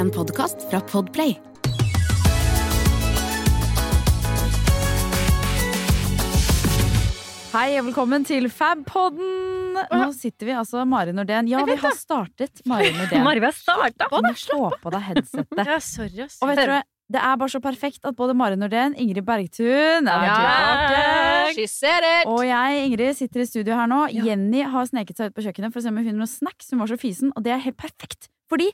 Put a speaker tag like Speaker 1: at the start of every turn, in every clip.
Speaker 1: En podkast fra Podplay.
Speaker 2: Hei og velkommen til Fabpodden! Nå sitter vi altså Mari Nordén. Ja, vi har startet Mari Nordén.
Speaker 3: Mari, vi har starta!
Speaker 2: Slå på deg headsetet.
Speaker 4: Ja, sorry, ass.
Speaker 2: Og vet dere, det er bare så perfekt at både Mari Nordén, Ingrid Bergtun er
Speaker 4: Ja. it!
Speaker 2: Og jeg, Ingrid, sitter i studio her nå.
Speaker 4: Ja.
Speaker 2: Jenny har sneket seg ut på kjøkkenet for å se om hun finner noe snacks. Hun var så fysen, og det er helt perfekt. Fordi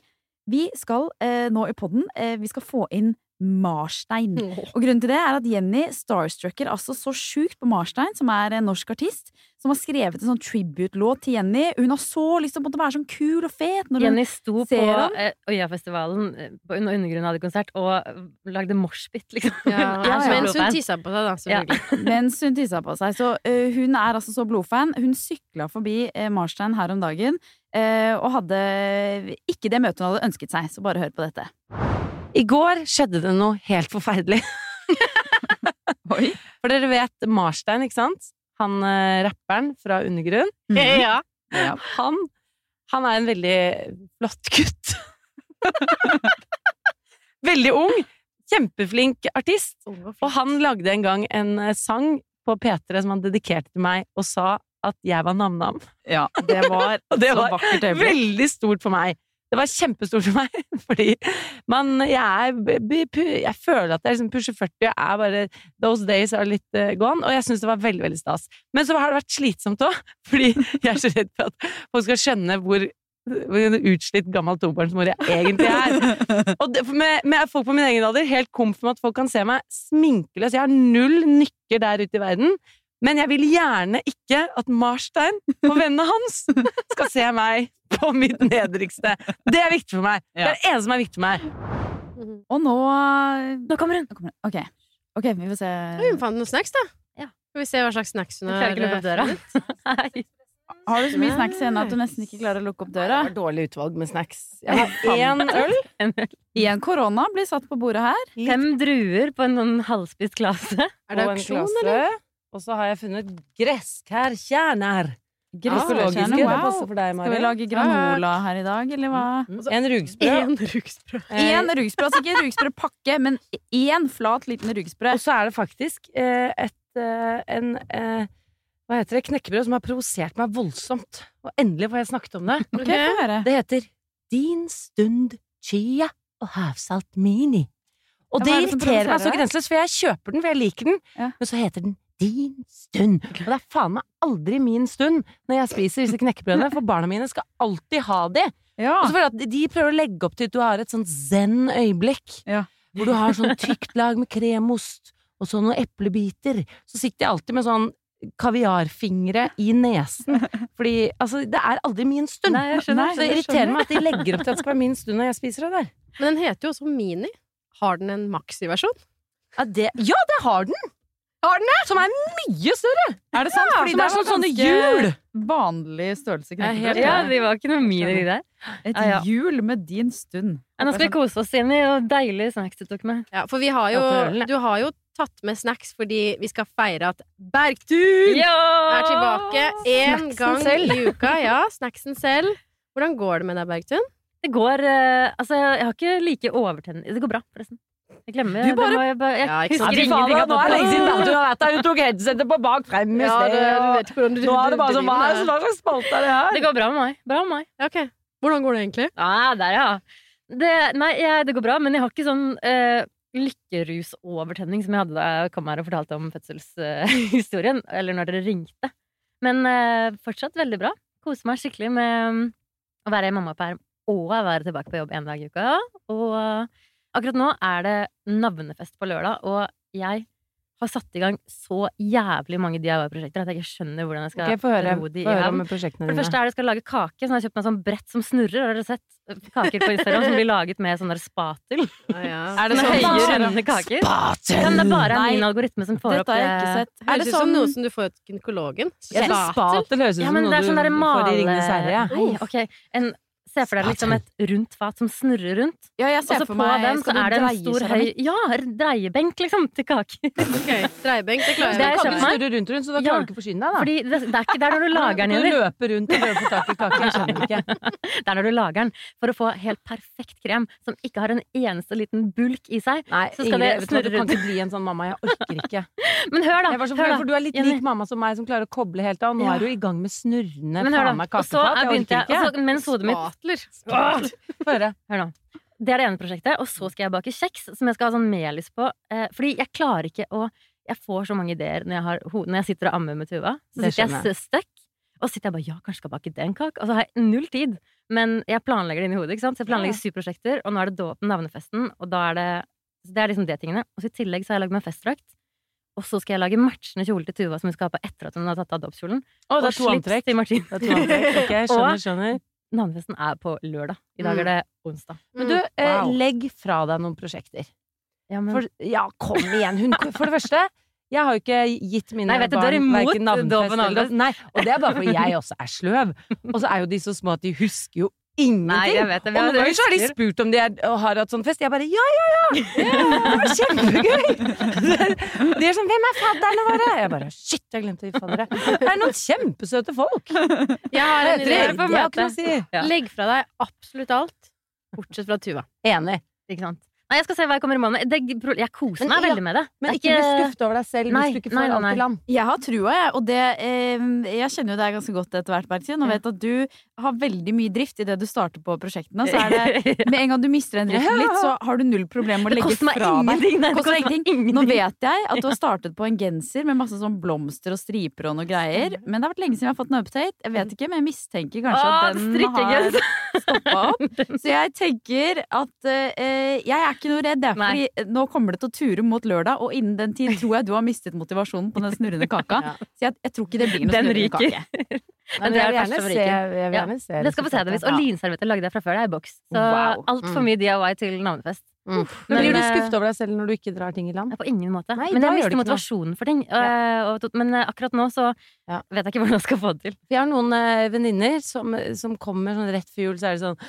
Speaker 2: vi skal eh, nå i podden eh, Vi skal få inn Marstein. Og grunnen til det er at Jenny starstrucker altså så sjukt på Marstein, som er en norsk artist, som har skrevet en sånn tribute-låt til Jenny. Hun har så lyst til å være sånn kul og fet. Når hun
Speaker 3: Jenny sto på eh, Øyafestivalen eh, på under Undergrunnen hadde konsert og eh, lagde moshpit, liksom.
Speaker 4: Ja,
Speaker 3: ja, ja.
Speaker 4: Mens hun tissa på seg, da,
Speaker 3: Ja.
Speaker 4: selvfølgelig.
Speaker 2: Mens hun tissa på seg. Så uh, hun er altså så blodfan. Hun sykla forbi eh, Marstein her om dagen og hadde ikke det møtet hun hadde ønsket seg. Så bare hør på dette.
Speaker 5: I går skjedde det noe helt forferdelig.
Speaker 2: Oi.
Speaker 5: For dere vet Marstein, ikke sant? Han eh, rapperen fra Undergrunn.
Speaker 4: Ja.
Speaker 2: Ja.
Speaker 5: Han, han er en veldig flott gutt. veldig ung. Kjempeflink artist. Og han lagde en gang en eh, sang på P3 som han dedikerte til meg, og sa at jeg var nam-nam.
Speaker 2: ja, det var
Speaker 5: Og det
Speaker 2: så
Speaker 5: var. Veldig stort for meg. Det var kjempestort for meg, fordi man, jeg, er, jeg føler at jeg liksom pusher 40 og er bare Those days are litt eh, gone, og jeg syns det var veldig, veldig stas. Men så har det vært slitsomt òg, fordi jeg er så redd for at folk skal skjønne hvor utslitt gammel tobarnsmor jeg egentlig er. Og det, med, med folk på min egen alder, helt komf med at folk kan se meg sminkeløs. Jeg har null nykker der ute i verden. Men jeg vil gjerne ikke at Marstein og vennene hans skal se meg på mitt nedrigste. Det er viktig for meg. Det er det eneste som er viktig for meg.
Speaker 4: Mhm.
Speaker 2: Og nå
Speaker 3: Nå kommer hun!
Speaker 2: Nå kommer hun. Ok. Ok, vi får se.
Speaker 4: Hun fant noen snacks, da.
Speaker 3: Ja.
Speaker 4: Skal vi se hva slags snacks hun har
Speaker 3: døra.
Speaker 4: funnet?
Speaker 2: Har du så mye snacks igjen at du nesten ikke klarer å lukke opp døra?
Speaker 5: Det var dårlig utvalg med snacks. Jeg har én øl.
Speaker 2: Én korona blir satt på bordet her.
Speaker 3: Fem druer på en sånn halvspist klase.
Speaker 4: Er det auksjon, eller?
Speaker 5: Og så har jeg funnet gresskærkjerner.
Speaker 2: Gresskjerne,
Speaker 5: Økologiske. Det
Speaker 2: wow.
Speaker 5: passer for deg,
Speaker 2: Skal vi lage granola her i dag, eller hva?
Speaker 5: En rugsprø.
Speaker 4: En rugsprø.
Speaker 2: En rugsprø, altså ikke en rugsprøpakke, men én flat, liten rugsprø.
Speaker 5: Og så er det faktisk eh, et eh, en eh, Hva heter det? Knekkebrød som har provosert meg voldsomt. Og endelig får jeg snakket om det.
Speaker 2: Okay.
Speaker 5: Det heter Din stund chia og havsalt mini. Og det
Speaker 2: er det
Speaker 5: irriterer meg så grenseløst, for jeg kjøper den, for jeg liker den.
Speaker 2: Ja.
Speaker 5: Men så heter den Din stund. Og det er faen meg aldri min stund når jeg spiser disse knekkebrødene, for barna mine skal alltid ha de.
Speaker 2: Ja.
Speaker 5: Og så føler jeg at de prøver å legge opp til at du har et sånt zen-øyeblikk.
Speaker 2: Ja.
Speaker 5: Hvor du har sånn tykt lag med kremost, og så noen eplebiter. Så sitter jeg alltid med sånn kaviarfingre i nesen. Fordi altså, det er aldri min stund.
Speaker 3: Nei, jeg skjønner.
Speaker 5: så det irriterer meg at de legger opp til at det skal være min stund når jeg spiser det der.
Speaker 4: Men den heter jo også Mini. Har den en maxi-versjon?
Speaker 5: Ja, det, ja, det har den!
Speaker 4: Har den
Speaker 5: Som er mye større!
Speaker 2: Er det sant?
Speaker 5: Ja,
Speaker 2: Fordi
Speaker 5: som
Speaker 2: det
Speaker 5: er sånn sånne hjul.
Speaker 2: Vanlig størrelse knekkebrød.
Speaker 3: Ja, de var ikke noe mini, de der.
Speaker 2: Et
Speaker 3: Ja, ja.
Speaker 2: hjul med din stund.
Speaker 3: Ja, nå skal vi kose oss inn i og deilige snacks du tok med.
Speaker 4: Ja, for vi har jo. Du har jo tatt med snacks fordi vi skal feire at Bergtun
Speaker 3: Ja!
Speaker 4: er tilbake én gang
Speaker 3: selv.
Speaker 4: i uka. Ja, snacksen selv. Hvordan går det med deg, Bergtun?
Speaker 3: Det går eh, Altså, jeg har ikke like overtenning Det går bra, forresten. Jeg glemmer
Speaker 2: Du bare-
Speaker 3: det må jeg, bare- jeg
Speaker 4: Ja,
Speaker 3: husker
Speaker 5: Ja, faen,
Speaker 3: ingenting
Speaker 5: nå er det lenge siden du har vært der. Hun tok headsetet på bak frem i
Speaker 4: Ja,
Speaker 5: sted.
Speaker 4: du, du du
Speaker 5: Nå er det bare sånn Hva slags spalte er det her?
Speaker 3: Det går bra med meg. Bra med meg.
Speaker 4: Ja, ok. Hvordan går det egentlig?
Speaker 3: Ja, der, ja. Det, nei, jeg, det går bra, men jeg har ikke sånn uh, lykkerusovertenning som jeg hadde da jeg kom her og fortalte om fødselshistorien, eller når dere ringte. Men uh, fortsatt veldig bra. Koser meg skikkelig med um, å være i mammaperm og være tilbake på jobb én dag i uka. Og akkurat nå er det navnefest på lørdag, og jeg har satt i gang så jævlig mange DIY-prosjekter at jeg ikke skjønner hvordan jeg skal
Speaker 5: okay, Få høre,
Speaker 3: ro de
Speaker 5: få
Speaker 3: i
Speaker 5: høre
Speaker 3: havn. For det første er det skal lage kake, så jeg har kjøpt meg sånn brett som snurrer. Har dere sett kaker på Instagram som blir laget med sånn der spatel?
Speaker 2: Er det sånn
Speaker 3: høye,
Speaker 2: sånn-
Speaker 3: runde kaker. Ja, men det er bare
Speaker 2: Nei,
Speaker 3: min algoritme som får opp det.
Speaker 2: Dette har jeg ikke sett.
Speaker 4: Høres
Speaker 2: det
Speaker 4: ut som
Speaker 2: sånn
Speaker 4: noe som du får hos gynekologen.
Speaker 5: Jeg spatel høres ut som
Speaker 3: men
Speaker 5: noe
Speaker 3: sånn
Speaker 5: du
Speaker 3: derre
Speaker 5: får i Ringenes herre. ja.
Speaker 3: Nei, ok. En Se for deg liksom et rundt fat som snurrer rundt.
Speaker 2: Ja, jeg
Speaker 3: Og
Speaker 2: ser
Speaker 3: så
Speaker 2: for
Speaker 3: på
Speaker 2: meg
Speaker 3: den så
Speaker 2: skal du
Speaker 3: er det en
Speaker 2: dreie
Speaker 3: stor høy? Ja, dreiebenk, liksom, til kaker.
Speaker 4: Ok, Dreiebenk, det
Speaker 3: Det
Speaker 4: klarer
Speaker 3: er
Speaker 4: jeg.
Speaker 5: kan du snurre rundt rundt, så da
Speaker 3: Ja.
Speaker 5: klarer du ikke å forsyne deg, da.
Speaker 3: Fordi det, det er ikke der når du lager den,
Speaker 5: Du løper rundt og prøver å få tak i kake. Jeg skjønner ikke.
Speaker 3: Det er når du lager den for å få helt perfekt krem som ikke har en eneste liten bulk i seg.
Speaker 5: Nei,
Speaker 3: Så skal
Speaker 5: Ingrid,
Speaker 3: det
Speaker 5: snurre du du kan ikke bli en sånn mamma. Jeg orker ikke.
Speaker 3: Men hør, da!
Speaker 5: Jeg var så
Speaker 3: hør da.
Speaker 5: for Du er litt
Speaker 3: Jenny.
Speaker 5: lik mamma som meg, som klarer å koble helt av. Nå
Speaker 3: Ja.
Speaker 5: er du i gang med snurrende faen meg.
Speaker 3: Og
Speaker 5: kakefat. Jeg orker ikke. Få høre.
Speaker 3: Hør nå. Det er det ene prosjektet. Og så skal jeg bake kjeks, som jeg skal ha sånn melis på. Eh, fordi jeg klarer ikke å Jeg får så mange ideer når jeg, har, når jeg sitter og ammer med Tuva. Så sitter jeg stuck. Og så sitter jeg bare ja, kanskje skal bake den kaka. Og så har jeg null tid. Men jeg planlegger det inn i hodet. ikke sant? Så jeg planlegger syv prosjekter, og nå er det dåpen, navnefesten, og da er det så Det er liksom det tingene. Og så i tillegg så har jeg lagd meg festdrakt. Og så skal jeg lage matchende kjole til Tuva som hun skal ha på etter at hun har tatt av dåpskjolen.
Speaker 5: Det
Speaker 3: Og
Speaker 5: to
Speaker 3: slips til Martin.
Speaker 5: Det er to antrekk. Ok, skjønner, skjønner.
Speaker 3: Navnefesten er på lørdag. I dag
Speaker 4: Mm.
Speaker 3: er det onsdag.
Speaker 5: Men du, eh,
Speaker 2: Wow.
Speaker 5: legg fra deg noen prosjekter.
Speaker 3: Ja, men,
Speaker 5: For, ja, kom igjen! Hun, for det første, jeg har jo ikke gitt mine
Speaker 3: Nei, vet du,
Speaker 5: barn
Speaker 3: verken navnfest
Speaker 5: eller. Nei, og det er bare fordi jeg også er sløv. Og så er jo de så små at de husker jo ingenting.
Speaker 3: Nei, jeg vet det.
Speaker 5: Og noen ganger så har de spurt om de er, har hatt sånn fest. Jeg bare ja, ja, ja! Det var kjempegøy! De er sånn hvem er fadderne våre? Jeg bare shit, jeg glemte de faddere. Det er noen kjempesøte folk.
Speaker 4: Jeg har en idé.
Speaker 5: på å si.
Speaker 4: Legg fra deg absolutt alt, bortsett fra Tuva.
Speaker 5: Enig.
Speaker 3: Ikke sant? Nei, jeg skal se hva jeg kommer i mål med. Det, jeg koser
Speaker 5: Men
Speaker 3: meg
Speaker 5: ja,
Speaker 3: veldig med det.
Speaker 5: Men
Speaker 3: Det
Speaker 5: ikke bli skuffet over deg selv
Speaker 3: Nei,
Speaker 5: hvis du ikke får alt i land.
Speaker 2: Jeg har trua, jeg. Og det eh, Jeg kjenner jo deg ganske godt etter hvert, Bertil. Og vet at du har veldig mye drift i det du starter på prosjektene. Så er det Med en gang du mister den driften litt, så har du null problem med å
Speaker 3: Det
Speaker 2: legge
Speaker 3: koster meg
Speaker 2: fra deg.
Speaker 3: ingenting! Nei, det
Speaker 2: Koster
Speaker 3: meg
Speaker 2: ingenting. Nå vet jeg at du har startet på en genser med masse sånn blomster og striper og noe greier. Men det har vært lenge siden jeg har fått en update. Jeg vet ikke, men jeg mistenker kanskje
Speaker 3: Åh,
Speaker 2: at den har stoppa opp. Så jeg tenker at eh, jeg er ikke noe redd, jeg. Fordi nå kommer det til å ture mot lørdag, og innen den tid tror jeg du har mistet motivasjonen på den snurrende kaka.
Speaker 5: Ja.
Speaker 2: Så jeg, jeg tror ikke det blir noe
Speaker 3: Den
Speaker 2: snurrende
Speaker 3: ryker.
Speaker 2: kake.
Speaker 5: Men
Speaker 3: det
Speaker 5: jeg
Speaker 3: er
Speaker 5: vil
Speaker 3: det
Speaker 5: gjerne
Speaker 3: første
Speaker 5: se, jeg vil gjerne se
Speaker 3: Det skal få se det visst. Og linservietter lagde jeg fra før. Det er i boks. Så
Speaker 2: Wow.
Speaker 3: altfor mye DIY til navnefest.
Speaker 5: Men
Speaker 3: Men,
Speaker 5: blir du
Speaker 3: eh,
Speaker 5: skuffet over deg selv når du ikke drar ting i land?
Speaker 3: På ingen måte.
Speaker 5: Nei,
Speaker 3: men jeg mister
Speaker 5: noe.
Speaker 3: motivasjonen for ting. øh, og men øh, akkurat nå så
Speaker 5: Ja.
Speaker 3: vet jeg ikke hvordan jeg skal få det til.
Speaker 5: Vi har noen eh, venninner som, som kommer sånn rett før jul, så er det sånn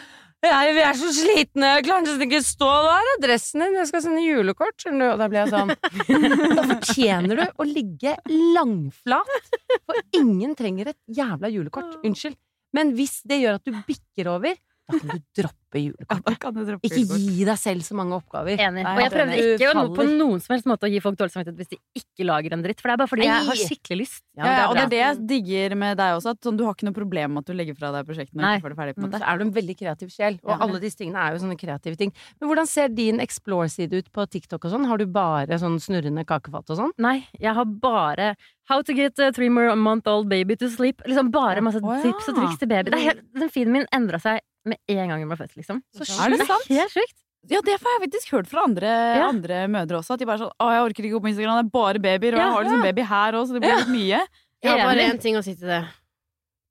Speaker 5: jeg, vi er så slitne, jeg klarer nesten ikke stå der. Adressen din, jeg skal sende julekort. skjønner du?» Og da blir jeg sånn Da fortjener du å ligge langflat, for ingen trenger et jævla julekort. Unnskyld. Men hvis det gjør at du bikker over, da kan du droppe julekortet. Ikke gi deg selv så mange oppgaver.
Speaker 3: Enig.
Speaker 2: Nei,
Speaker 3: og jeg
Speaker 2: det
Speaker 3: prøvde ikke å, på noen som helst måte å gi folk dårlig samvittighet hvis de ikke lager en dritt. For det er bare fordi jeg har skikkelig lyst.
Speaker 2: Ja, ja, og det er det jeg digger med deg også. At sånn, du har ikke noe problem med at du legger fra deg prosjektene og du får det ferdig. på en
Speaker 5: Men
Speaker 2: måte.
Speaker 5: så er du en veldig kreativ sjel, og
Speaker 2: Ja.
Speaker 5: alle disse tingene er jo sånne kreative ting. Men hvordan ser din Explore-side ut på TikTok og sånn? Har du bare sånn snurrende kakefat og sånn?
Speaker 3: Nei, jeg har bare How to get a three more month old baby to sleep. Liksom bare masse
Speaker 2: oh, ja.
Speaker 3: tips og triks til baby. Det er helt, den feeden min endra seg med en gang hun ble født, liksom.
Speaker 2: Så Er det sant?
Speaker 3: Helt sjukt.
Speaker 2: Ja, det har jeg faktisk hørt fra andre,
Speaker 3: Ja.
Speaker 2: andre mødre også. At de bare sånn Å, jeg orker ikke gå på Instagram, det er bare babyer. Og
Speaker 3: Ja,
Speaker 2: jeg har liksom
Speaker 5: ja.
Speaker 2: baby her òg, så det blir litt mye.
Speaker 4: Jeg har bare én ting å si til det.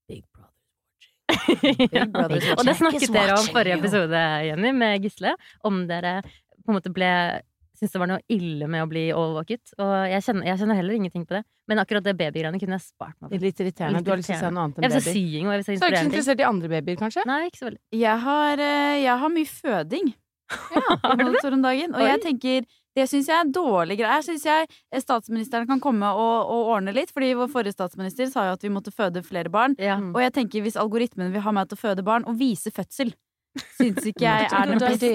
Speaker 4: Big brother.
Speaker 3: ja.
Speaker 2: Brothers
Speaker 3: Og det snakket dere om forrige episode, Jenny, med Gisle. Om dere på en måte ble Syntes det var noe ille med å bli overvåket. Og jeg kjenner, jeg kjenner heller ingenting på det. Men akkurat det babygreiene kunne jeg spart meg for.
Speaker 5: litt irriterende. Du har lyst til å se noe annet
Speaker 3: Jeg
Speaker 5: enn
Speaker 3: vil se
Speaker 5: baby.
Speaker 3: sying og jeg vil
Speaker 5: Så er du ikke så interessert i andre babyer, kanskje?
Speaker 3: Nei, ikke så veldig.
Speaker 2: Jeg har, eh, jeg har mye føding
Speaker 3: Har du det?
Speaker 2: om dagen. Og
Speaker 3: Oi.
Speaker 2: jeg tenker det syns jeg er dårlig greie. Jeg syns jeg eh, statsministeren kan komme og, og ordne litt. Fordi vår forrige statsminister sa jo at vi måtte føde flere barn.
Speaker 3: Ja.
Speaker 2: Og jeg tenker hvis algoritmen vil ha meg til å føde barn, og vise fødsel Syns ikke jeg er den beste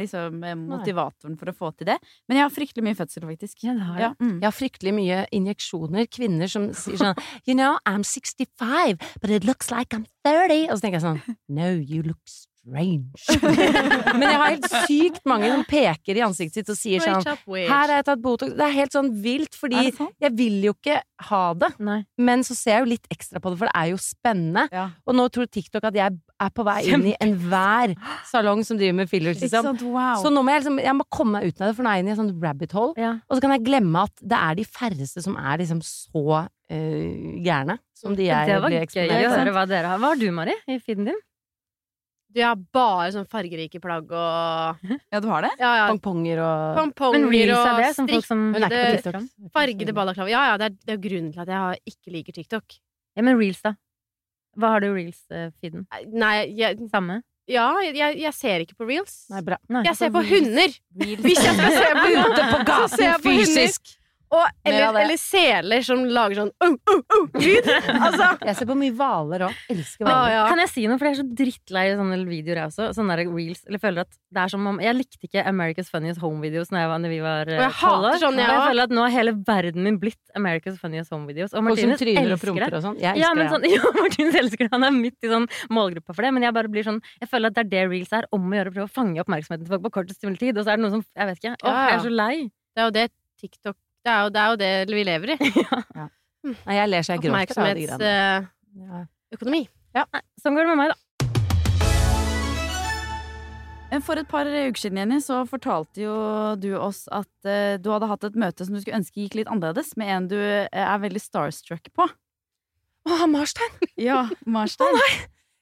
Speaker 2: liksom, eh, motivatoren for å få til det. Men jeg har fryktelig mye fødsel, faktisk.
Speaker 3: Ja, har.
Speaker 2: Ja, mm.
Speaker 5: Jeg har fryktelig mye injeksjoner. Kvinner som sier sånn You know, I'm 65, but it looks like I'm 30. Og så tenker jeg sånn No, you look strange. Men jeg har helt sykt mange som peker i ansiktet sitt og sier sånn. Her har jeg tatt Botox. Det er helt sånn vilt, fordi
Speaker 2: sånn?
Speaker 5: jeg vil jo ikke ha det.
Speaker 3: Nei.
Speaker 5: Men så ser jeg jo litt ekstra på det, for det er jo spennende.
Speaker 2: Ja.
Speaker 5: Og nå tror TikTok at jeg er på vei inn i enhver salong som driver med fillers. Liksom.
Speaker 2: sant? Wow.
Speaker 5: Så nå må jeg liksom Jeg må komme meg ut av det, for nå er jeg inne i en sånn rabbit hole.
Speaker 3: Ja.
Speaker 5: Og så kan jeg glemme at det er de færreste som er liksom så uh, gærne som de er.
Speaker 3: Det var gøy å høre hva dere har. Hva har du, Mari, i feeden din?
Speaker 4: Du har bare sånn fargerike plagg og
Speaker 2: Ja, du har det?
Speaker 4: Ja, ja.
Speaker 5: Pongponger og
Speaker 3: Men reels
Speaker 4: og
Speaker 3: er det, som folk som
Speaker 5: Hun på
Speaker 4: strikkede,
Speaker 5: TikTok.
Speaker 4: fargede balaklava. Ja, ja, det er, det er grunnen til at jeg ikke liker TikTok.
Speaker 3: Ja, men reels, da? Hva har du i reels-feeden?
Speaker 4: Nei, jeg,
Speaker 3: Samme?
Speaker 4: Ja, jeg, jeg ser ikke på reels.
Speaker 5: Nei, bra.
Speaker 3: Nei.
Speaker 4: Jeg ser på
Speaker 2: reels.
Speaker 4: hunder!
Speaker 2: Reels.
Speaker 4: Hvis jeg skal se på hunder,
Speaker 5: på gaten, fysisk!
Speaker 4: Og, eller, eller seler som lager sånn oh, oh, oh, lyd. Altså,
Speaker 5: Jeg ser på mye hvaler òg. Elsker
Speaker 4: ah, ja.
Speaker 3: Kan jeg si noe, for jeg er så drittlei sånne videoer, jeg også. Sånne der reels. Eller føler at det er som om Jeg likte ikke America's Funniest Home Videos når, jeg vi var
Speaker 4: Og jeg
Speaker 3: eh, tolv
Speaker 4: hater
Speaker 3: år.
Speaker 4: sånn,
Speaker 3: Og jeg føler at nå har hele verden min blitt America's Funniest Home Videos. Og
Speaker 5: Og som
Speaker 3: Martinus
Speaker 5: og
Speaker 3: elsker
Speaker 5: promper
Speaker 3: det.
Speaker 5: og sånn. Jeg
Speaker 3: Ja, men sånn, ja, Martinus elsker det. Han er midt i sånn målgruppa for det. Men jeg bare blir sånn Jeg føler at det er det reels er. Om å gjøre å prøve å fange oppmerksomheten til folk på kortest mulig tid. Og så er det noe som Jeg vet ikke. Åh,
Speaker 4: Ja, ja.
Speaker 3: jeg er så lei.
Speaker 4: Det er jo det TikTok det er, jo, det er jo det vi lever i.
Speaker 5: Nei, jeg ler så jeg gråter av de greiene.
Speaker 4: Oppmerksomhetsøkonomi.
Speaker 5: Ja.
Speaker 3: Sånn går det med meg, da.
Speaker 2: For et par uker siden Jenny, så fortalte jo du oss at uh, du hadde hatt et møte som du skulle ønske gikk litt annerledes, med en du uh, er veldig starstruck på.
Speaker 5: Å, Marstein!
Speaker 2: Ja, Marstein.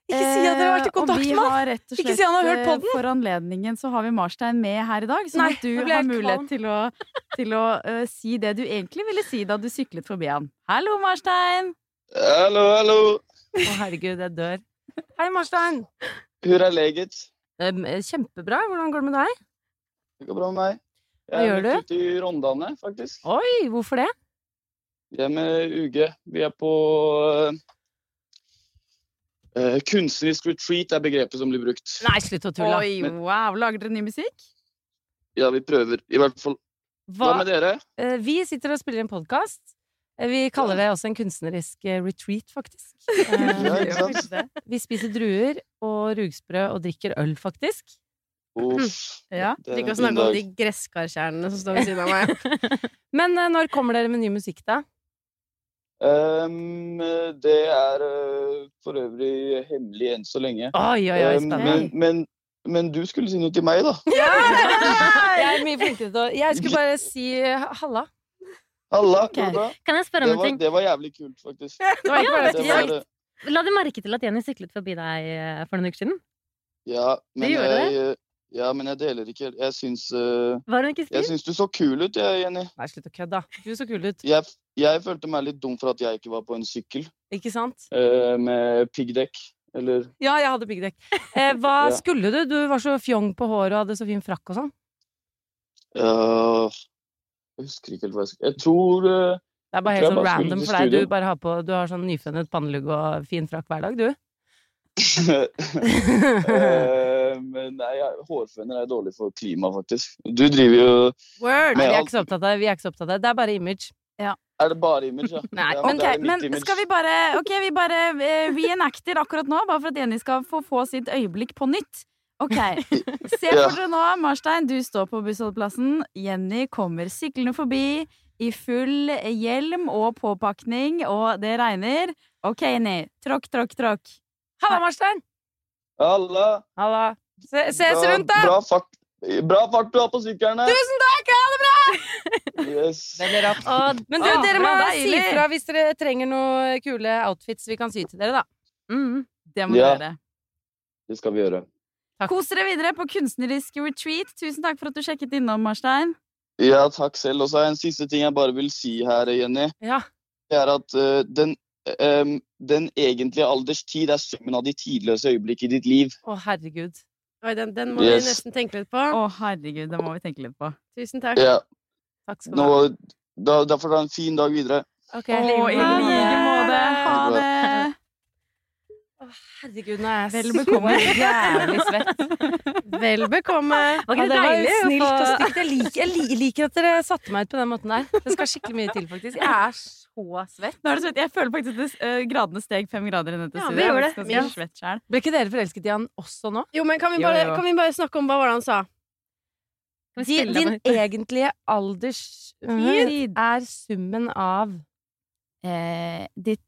Speaker 5: Ikke si at dere har vært i
Speaker 2: Eh, og
Speaker 5: kontakt
Speaker 2: vi
Speaker 5: med han!
Speaker 2: har rett og
Speaker 5: Ikke
Speaker 2: si
Speaker 5: si han har hørt
Speaker 2: eh,
Speaker 5: podden.
Speaker 2: For anledningen så har vi Marstein med her i dag, sånn
Speaker 5: Nei,
Speaker 2: at du har mulighet
Speaker 5: kvalm.
Speaker 2: til å, til å uh, si det du egentlig ville si da du syklet forbi han. Hallo, Marstein!
Speaker 1: Hallo, hallo.
Speaker 5: Å, herregud, jeg dør. Hei, Marstein.
Speaker 1: Hur er leget?
Speaker 5: Eh, Kjempebra. Hvordan går det med deg?
Speaker 1: Det går bra med meg.
Speaker 5: Hva
Speaker 1: Jeg
Speaker 5: gjør
Speaker 1: er ute i Rondane, faktisk.
Speaker 5: Oi, hvorfor det?
Speaker 1: Vi er med UG. Vi er på eh, Kunstnerisk retreat er begrepet som blir brukt.
Speaker 5: Nei, slutt å tulle.
Speaker 2: Oi, wow! Lager dere ny musikk?
Speaker 1: Ja, vi prøver. I hvert fall. Hva
Speaker 5: Hva?
Speaker 1: med dere?
Speaker 5: Uh, Vi sitter og spiller en podkast. Vi kaller det også en kunstnerisk eh, retreat, faktisk.
Speaker 1: Ja,
Speaker 5: Eh,
Speaker 1: ikke sant?
Speaker 5: Vi spiser druer og rugsprø og drikker øl, faktisk.
Speaker 1: Uff.
Speaker 2: Ja.
Speaker 1: det er
Speaker 4: Ikke å snakke om de gresskarkjernene som står ved siden av meg.
Speaker 5: Men eh, når kommer dere med ny musikk, da?
Speaker 1: Ehm, det er uh, for øvrig hemmelig enn så lenge.
Speaker 5: Oi, oi, oi, um,
Speaker 1: men, men, men du skulle si noe til meg, da.
Speaker 5: Jeg er mye flinkere til å Jeg skulle bare si eh, halla.
Speaker 1: Halla, okay.
Speaker 3: Kan jeg spørre om en ting?
Speaker 1: det var jævlig kult, faktisk.
Speaker 5: Det var ja,
Speaker 1: Det
Speaker 5: det.
Speaker 1: var,
Speaker 3: La du merke til at Jenny syklet forbi deg eh, for noen uker siden?
Speaker 1: ja, men
Speaker 3: gjorde
Speaker 1: jeg, ja, men jeg deler ikke Jeg syns, uh,
Speaker 3: Var hun ikke
Speaker 1: jeg syns du så kul ut, jeg, Jenny.
Speaker 5: Nei, slutt å kødde, da. Du så kul ut.
Speaker 1: Jeg, jeg følte meg litt dum for at jeg ikke var på en sykkel
Speaker 5: Ikke sant?
Speaker 1: Uh, med piggdekk. Eller
Speaker 5: Ja, jeg hadde piggdekk. Uh, hva
Speaker 1: Ja.
Speaker 5: skulle du? Du var så fjong på håret og hadde så fin frakk og sånn.
Speaker 1: Jeg husker ikke helt hva jeg skulle Jeg tror eh,
Speaker 5: Det er bare helt sånn random for deg. Du bare har på Du har sånn nyfunnet pannelugg og fin frakk hver dag, du.
Speaker 1: Men nei, hårføner er dårlig for klimaet, faktisk. Du driver jo
Speaker 4: Word!
Speaker 5: Nei, vi er ikke så opptatt av det. Vi er ikke så opptatt av det. Det er bare image.
Speaker 1: Er det bare image, ja?
Speaker 5: Nei,
Speaker 1: ja
Speaker 2: Men,
Speaker 1: det
Speaker 2: ok,
Speaker 1: mitt
Speaker 2: men
Speaker 1: image.
Speaker 2: skal vi bare Ok, vi bare eh, reenacter akkurat nå, bare for at Jenny skal få få sitt øyeblikk på nytt. Ok, Se for dere nå, Marstein, du står på bussholdeplassen. Jenny kommer syklende forbi i full hjelm og påpakning, og det regner. Ok, Jenny. Tråkk, tråkk, tråkk.
Speaker 5: Halla, Marstein!
Speaker 1: Halla!
Speaker 5: Halla. Se, ses
Speaker 1: Bra-
Speaker 5: rundt, da!
Speaker 1: Bra fart, bra fart du har på sykkelen her!
Speaker 5: Tusen takk! Ha det bra!
Speaker 1: Yes.
Speaker 5: Det blir rått. Men du,
Speaker 2: Å,
Speaker 5: dere må
Speaker 2: bra,
Speaker 5: si fra hvis dere trenger noen kule outfits vi kan sy til dere, da.
Speaker 3: mm.
Speaker 2: Det må
Speaker 1: Ja.
Speaker 2: dere.
Speaker 1: Det skal vi gjøre.
Speaker 5: Takk.
Speaker 2: Kos dere videre på kunstnerisk retreat. Tusen takk for at du sjekket innom, Marstein.
Speaker 1: Ja, takk selv. Og så er en siste ting jeg bare vil si her, Jenny.
Speaker 5: Ja.
Speaker 1: Det er at uh, den, um, den egentlige alders tid er summen av de tidløse øyeblikk i ditt liv.
Speaker 5: Å, herregud.
Speaker 4: Oi, den, den må
Speaker 1: Yes.
Speaker 4: vi nesten tenke litt på.
Speaker 2: Å, herregud, den må vi tenke litt på.
Speaker 4: Tusen takk.
Speaker 1: Ja,
Speaker 5: Takk skal du ha.
Speaker 1: da, da får du ha en fin dag videre.
Speaker 5: Ok.
Speaker 2: I like måte. Ha
Speaker 1: det.
Speaker 5: Å, herregud, nå er jeg
Speaker 2: Vel bekomme.
Speaker 5: jævlig svett.
Speaker 4: Vel bekomme.
Speaker 3: Var ikke
Speaker 5: det
Speaker 3: det
Speaker 5: var
Speaker 3: deilig? å
Speaker 5: snilt og stygt. Jeg liker, jeg liker at dere satte meg ut på den måten der. Det skal skikkelig mye til, faktisk. Jeg er så svett.
Speaker 2: Nå er det svett. Jeg føler faktisk at det, eh, gradene steg fem grader i dette
Speaker 4: Ja,
Speaker 2: Vi
Speaker 4: det gjorde det.
Speaker 2: ganske
Speaker 4: Ja.
Speaker 2: svett selv.
Speaker 5: Ble ikke dere forelsket i han også nå?
Speaker 4: Jo, men kan vi bare,
Speaker 5: jo.
Speaker 4: Kan vi bare snakke om hva var det han sa?
Speaker 5: Din, din egentlige alders
Speaker 2: Tid.
Speaker 5: er summen av
Speaker 2: Eh, ditt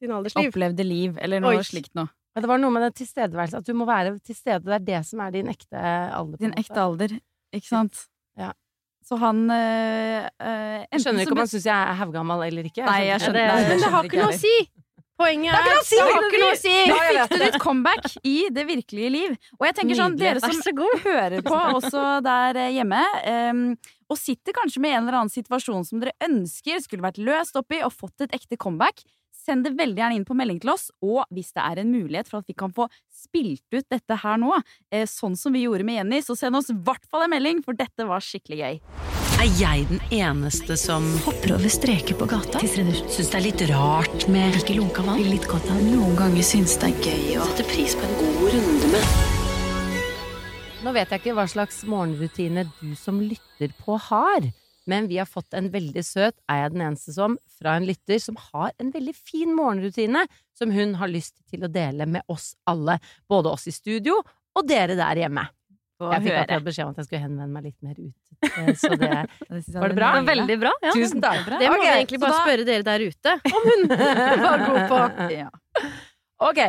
Speaker 4: Din
Speaker 2: opplevde liv, eller noe
Speaker 4: Oi.
Speaker 2: slikt noe.
Speaker 5: Ja, Det var noe med det tilstedeværelse. At du må være til stede. Det er det som er din ekte alder.
Speaker 2: Din
Speaker 5: måte.
Speaker 2: ekte alder, ikke sant?
Speaker 5: Ja.
Speaker 2: Så han øh, eh,
Speaker 5: Jeg skjønner ikke om han syns jeg er haugammal eller ikke.
Speaker 2: Nei, jeg
Speaker 5: skjønner
Speaker 2: skjønner,
Speaker 3: det-
Speaker 4: Men det har ikke noe å si! Poenget er
Speaker 5: Det har ikke noe å si!
Speaker 4: Det har ikke noe å si!
Speaker 2: Nå fikk du ditt comeback i det virkelige liv. Og jeg tenker sånn, dere som
Speaker 3: så
Speaker 2: hører på også der eh, hjemme, um, og sitter kanskje med en eller annen situasjon som dere ønsker skulle vært løst opp i og fått et ekte comeback, send det veldig gjerne inn på melding til oss. Og hvis det er en mulighet for at vi kan få spilt ut dette her nå, eh, sånn som vi gjorde med Jenny, så send oss i hvert fall en melding, for dette var skikkelig gøy.
Speaker 5: Er jeg den eneste som hopper over streker på gata? Syns det er litt rart med ikke lunka vann? Litt godt av Noen ganger syns det er gøy å sette pris på en god runde med Nå vet jeg ikke hva slags morgenrutine du som lytter på har, men vi har fått en veldig søt, er jeg den eneste som, fra en lytter som har en veldig fin morgenrutine som hun har lyst til å dele med oss alle, både oss i studio og dere der hjemme. Jeg fikk akkurat beskjed om at jeg skulle henvende meg litt mer ut, eh, så det Var det bra?
Speaker 3: Det var veldig bra. Ja.
Speaker 5: Tusen takk.
Speaker 4: Det må
Speaker 5: okay,
Speaker 4: vi egentlig bare
Speaker 2: da-
Speaker 4: spørre dere der ute om hun var god på.
Speaker 2: Ja.
Speaker 5: Ok,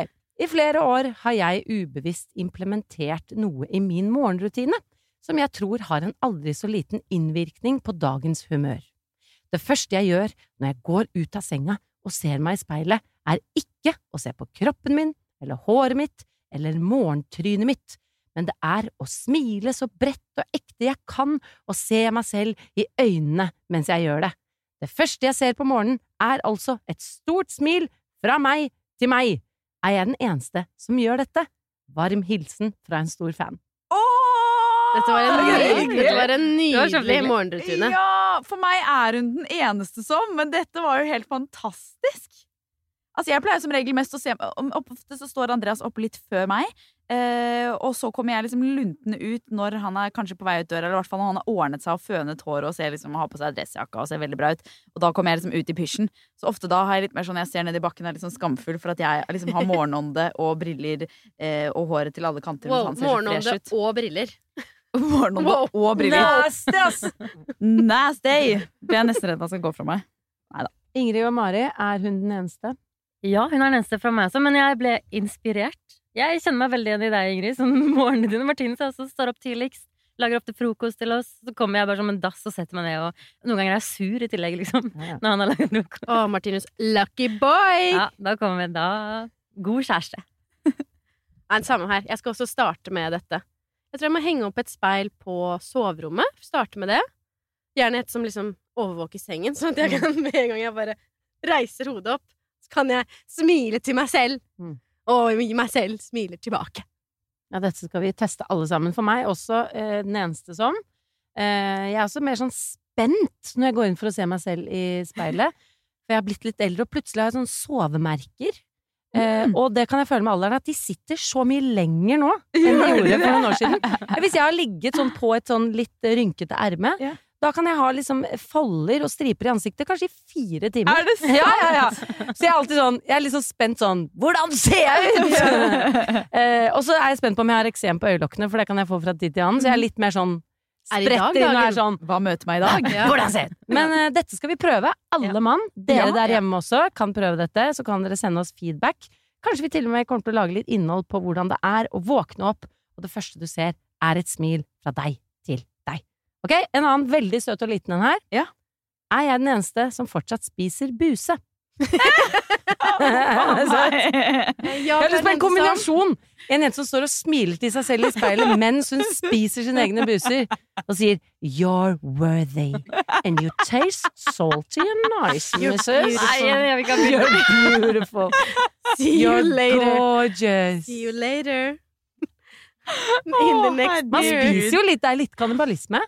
Speaker 5: i flere år har jeg ubevisst implementert noe i min morgenrutine som jeg tror har en aldri så liten innvirkning på dagens humør. Det første jeg gjør når jeg går ut av senga og ser meg i speilet, er ikke å se på kroppen min eller håret mitt eller morgentrynet mitt, men det er å smile så bredt og ekte jeg kan og se meg selv i øynene mens jeg gjør det. Det første jeg ser på morgenen, er altså et stort smil fra meg til meg. Er jeg den eneste som gjør dette? Varm hilsen fra en stor fan.
Speaker 4: Dette var en, nydelig, dette var en nydelig morgenrutine.
Speaker 2: Ja, for meg er hun den eneste som, men dette var jo helt fantastisk. Altså, jeg pleier som regel mest å se Ofte så står Andreas opp litt før meg, eh, og så kommer jeg liksom luntende ut når han er kanskje på vei ut døra, eller i hvert fall når han har ordnet seg og fønet håret og ser liksom, har på seg dressjakka og ser veldig bra ut. Og da kommer jeg liksom ut i pysjen. Så ofte da har jeg litt mer sånn jeg ser ned i bakken og er litt sånn skamfull for at jeg liksom har morgenånde og briller eh, og håret til alle kanter.
Speaker 4: Wow, morgenånde og briller.
Speaker 2: Morgenånde
Speaker 4: Wow.
Speaker 2: og briller.
Speaker 5: Nasty, ass!
Speaker 2: Nasty! Blir jeg nesten redd han skal gå fra meg.
Speaker 5: Ingrid og Mari, er hun den eneste?
Speaker 3: Ja, hun er den eneste fra meg også, men jeg ble inspirert. Jeg kjenner meg veldig igjen i deg, Ingrid. Sånn morgenen din. Martine som også står opp tidligst. Lager ofte frokost til oss. Så kommer jeg bare som en dass og setter meg ned. Og noen ganger er jeg sur i tillegg, liksom. Når han har lagd frokost.
Speaker 4: Å, Martinus, lucky boy!
Speaker 3: Ja, da kommer vi da God kjæreste.
Speaker 4: Nei, samme her. Jeg skal også starte med dette. Jeg tror jeg må henge opp et speil på soverommet. Starte med det. Gjerne et som liksom overvåker sengen, sånn at jeg kan med en gang jeg bare reiser hodet opp, så kan jeg smile til meg selv.
Speaker 5: Mm.
Speaker 4: Og gi meg selv smiler tilbake.
Speaker 5: Ja, dette skal vi teste alle sammen. For meg også eh, den eneste som. Eh, jeg er også mer sånn spent når jeg går inn for å se meg selv i speilet. For jeg har blitt litt eldre, og plutselig har jeg sånn sovemerker. Eh,
Speaker 2: Mm.
Speaker 5: og det kan jeg føle med alderen, at de sitter så mye lenger nå enn de gjorde for noen år siden. Hvis jeg har ligget sånn på et sånn litt rynkete erme,
Speaker 2: Ja.
Speaker 5: da kan jeg ha liksom folder og striper i ansiktet kanskje i fire timer.
Speaker 2: Er det sant?
Speaker 5: Ja, ja, ja. Så jeg er alltid sånn, jeg er sånn spent sånn Hvordan ser jeg ut?! Eh, og så er jeg spent på om jeg har eksem på øyelokkene, for det kan jeg få fra tid til annen. Så jeg er litt mer sånn
Speaker 4: Er det i dag,
Speaker 5: spretter inn og er sånn
Speaker 2: Hva møter meg i dag?
Speaker 4: Ja.
Speaker 5: Hvordan ser? Men uh, dette skal vi prøve, alle mann. Dere
Speaker 2: Ja,
Speaker 5: der
Speaker 2: ja.
Speaker 5: hjemme også kan prøve dette, så kan dere sende oss feedback. Kanskje vi til og med kommer til å lage litt innhold på hvordan det er å våkne opp, og det første du ser, er et smil fra deg til deg. Ok, En annen veldig søt og liten en her.
Speaker 2: Ja.
Speaker 5: Er jeg den eneste som fortsatt spiser buse? Jeg har lyst på en kombinasjon! En jente som står og smiler til seg selv i speilet mens hun spiser sine egne buser, og sier You're worthy, and you taste salty and nice,
Speaker 3: bilder.
Speaker 5: You're beautiful.
Speaker 4: See you
Speaker 5: You're
Speaker 4: later.
Speaker 5: gorgeous.
Speaker 4: See you later. In the next
Speaker 5: Man spiser jo litt, det er litt kannibalisme.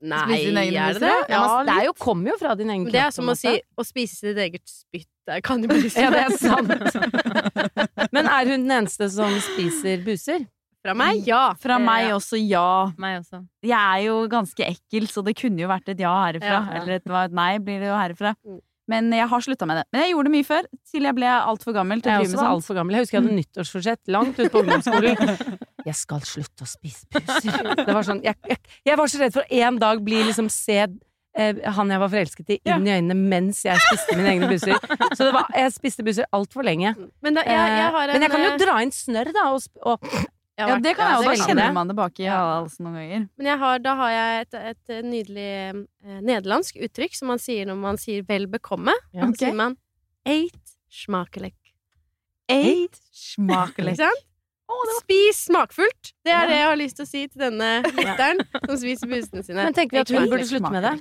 Speaker 4: Nei, er det det?
Speaker 5: Ja, Ja, det er jo, kommer jo fra din egen
Speaker 4: kropp. det er som å si å spise sitt eget spytt. Det er kannibalisme.
Speaker 5: Ja, det er sant. Men er hun den eneste som spiser buser?
Speaker 4: Fra meg, ja.
Speaker 2: Fra meg også, ja.
Speaker 3: Meg også.
Speaker 2: Jeg er jo ganske ekkel, så det kunne jo vært et ja herifra.
Speaker 4: Ja, ja.
Speaker 2: Eller et, et nei blir det jo herifra.
Speaker 4: Mm.
Speaker 2: Men jeg har slutta med det. Men jeg gjorde det mye før, til jeg ble altfor gammel til å
Speaker 5: Jeg
Speaker 2: drive med
Speaker 5: var
Speaker 2: sånt.
Speaker 5: altfor gammel. Jeg husker jeg hadde nyttårsforsett langt ute på ungdomsskolen. Jeg skal slutte å spise buser. Det var sånn, jeg, jeg, jeg var så redd for en dag bli liksom se eh, han jeg var forelsket i, inn i øynene mens jeg spiste mine egne busser. Så det var, jeg spiste busser altfor lenge.
Speaker 4: Men, da, jeg, jeg har en,
Speaker 5: Men jeg kan jo
Speaker 4: eh,
Speaker 5: dra inn snørr, da. Og, og
Speaker 2: Ja, det kan jeg
Speaker 4: jo
Speaker 2: også. Da kjenner man det bak i halsen noen ganger.
Speaker 4: Men jeg har, da har jeg et, et nydelig eh, nederlandsk uttrykk som man sier når man sier 'vel bekomme'.
Speaker 5: Ja.
Speaker 4: Så sier man 'eit smakelijk'.
Speaker 2: Eit
Speaker 4: sant? Spis smakfullt! Det er det jeg har lyst til å si til denne lytteren som spiser busene sine.
Speaker 5: men tenker vi at hun burde slutte med det?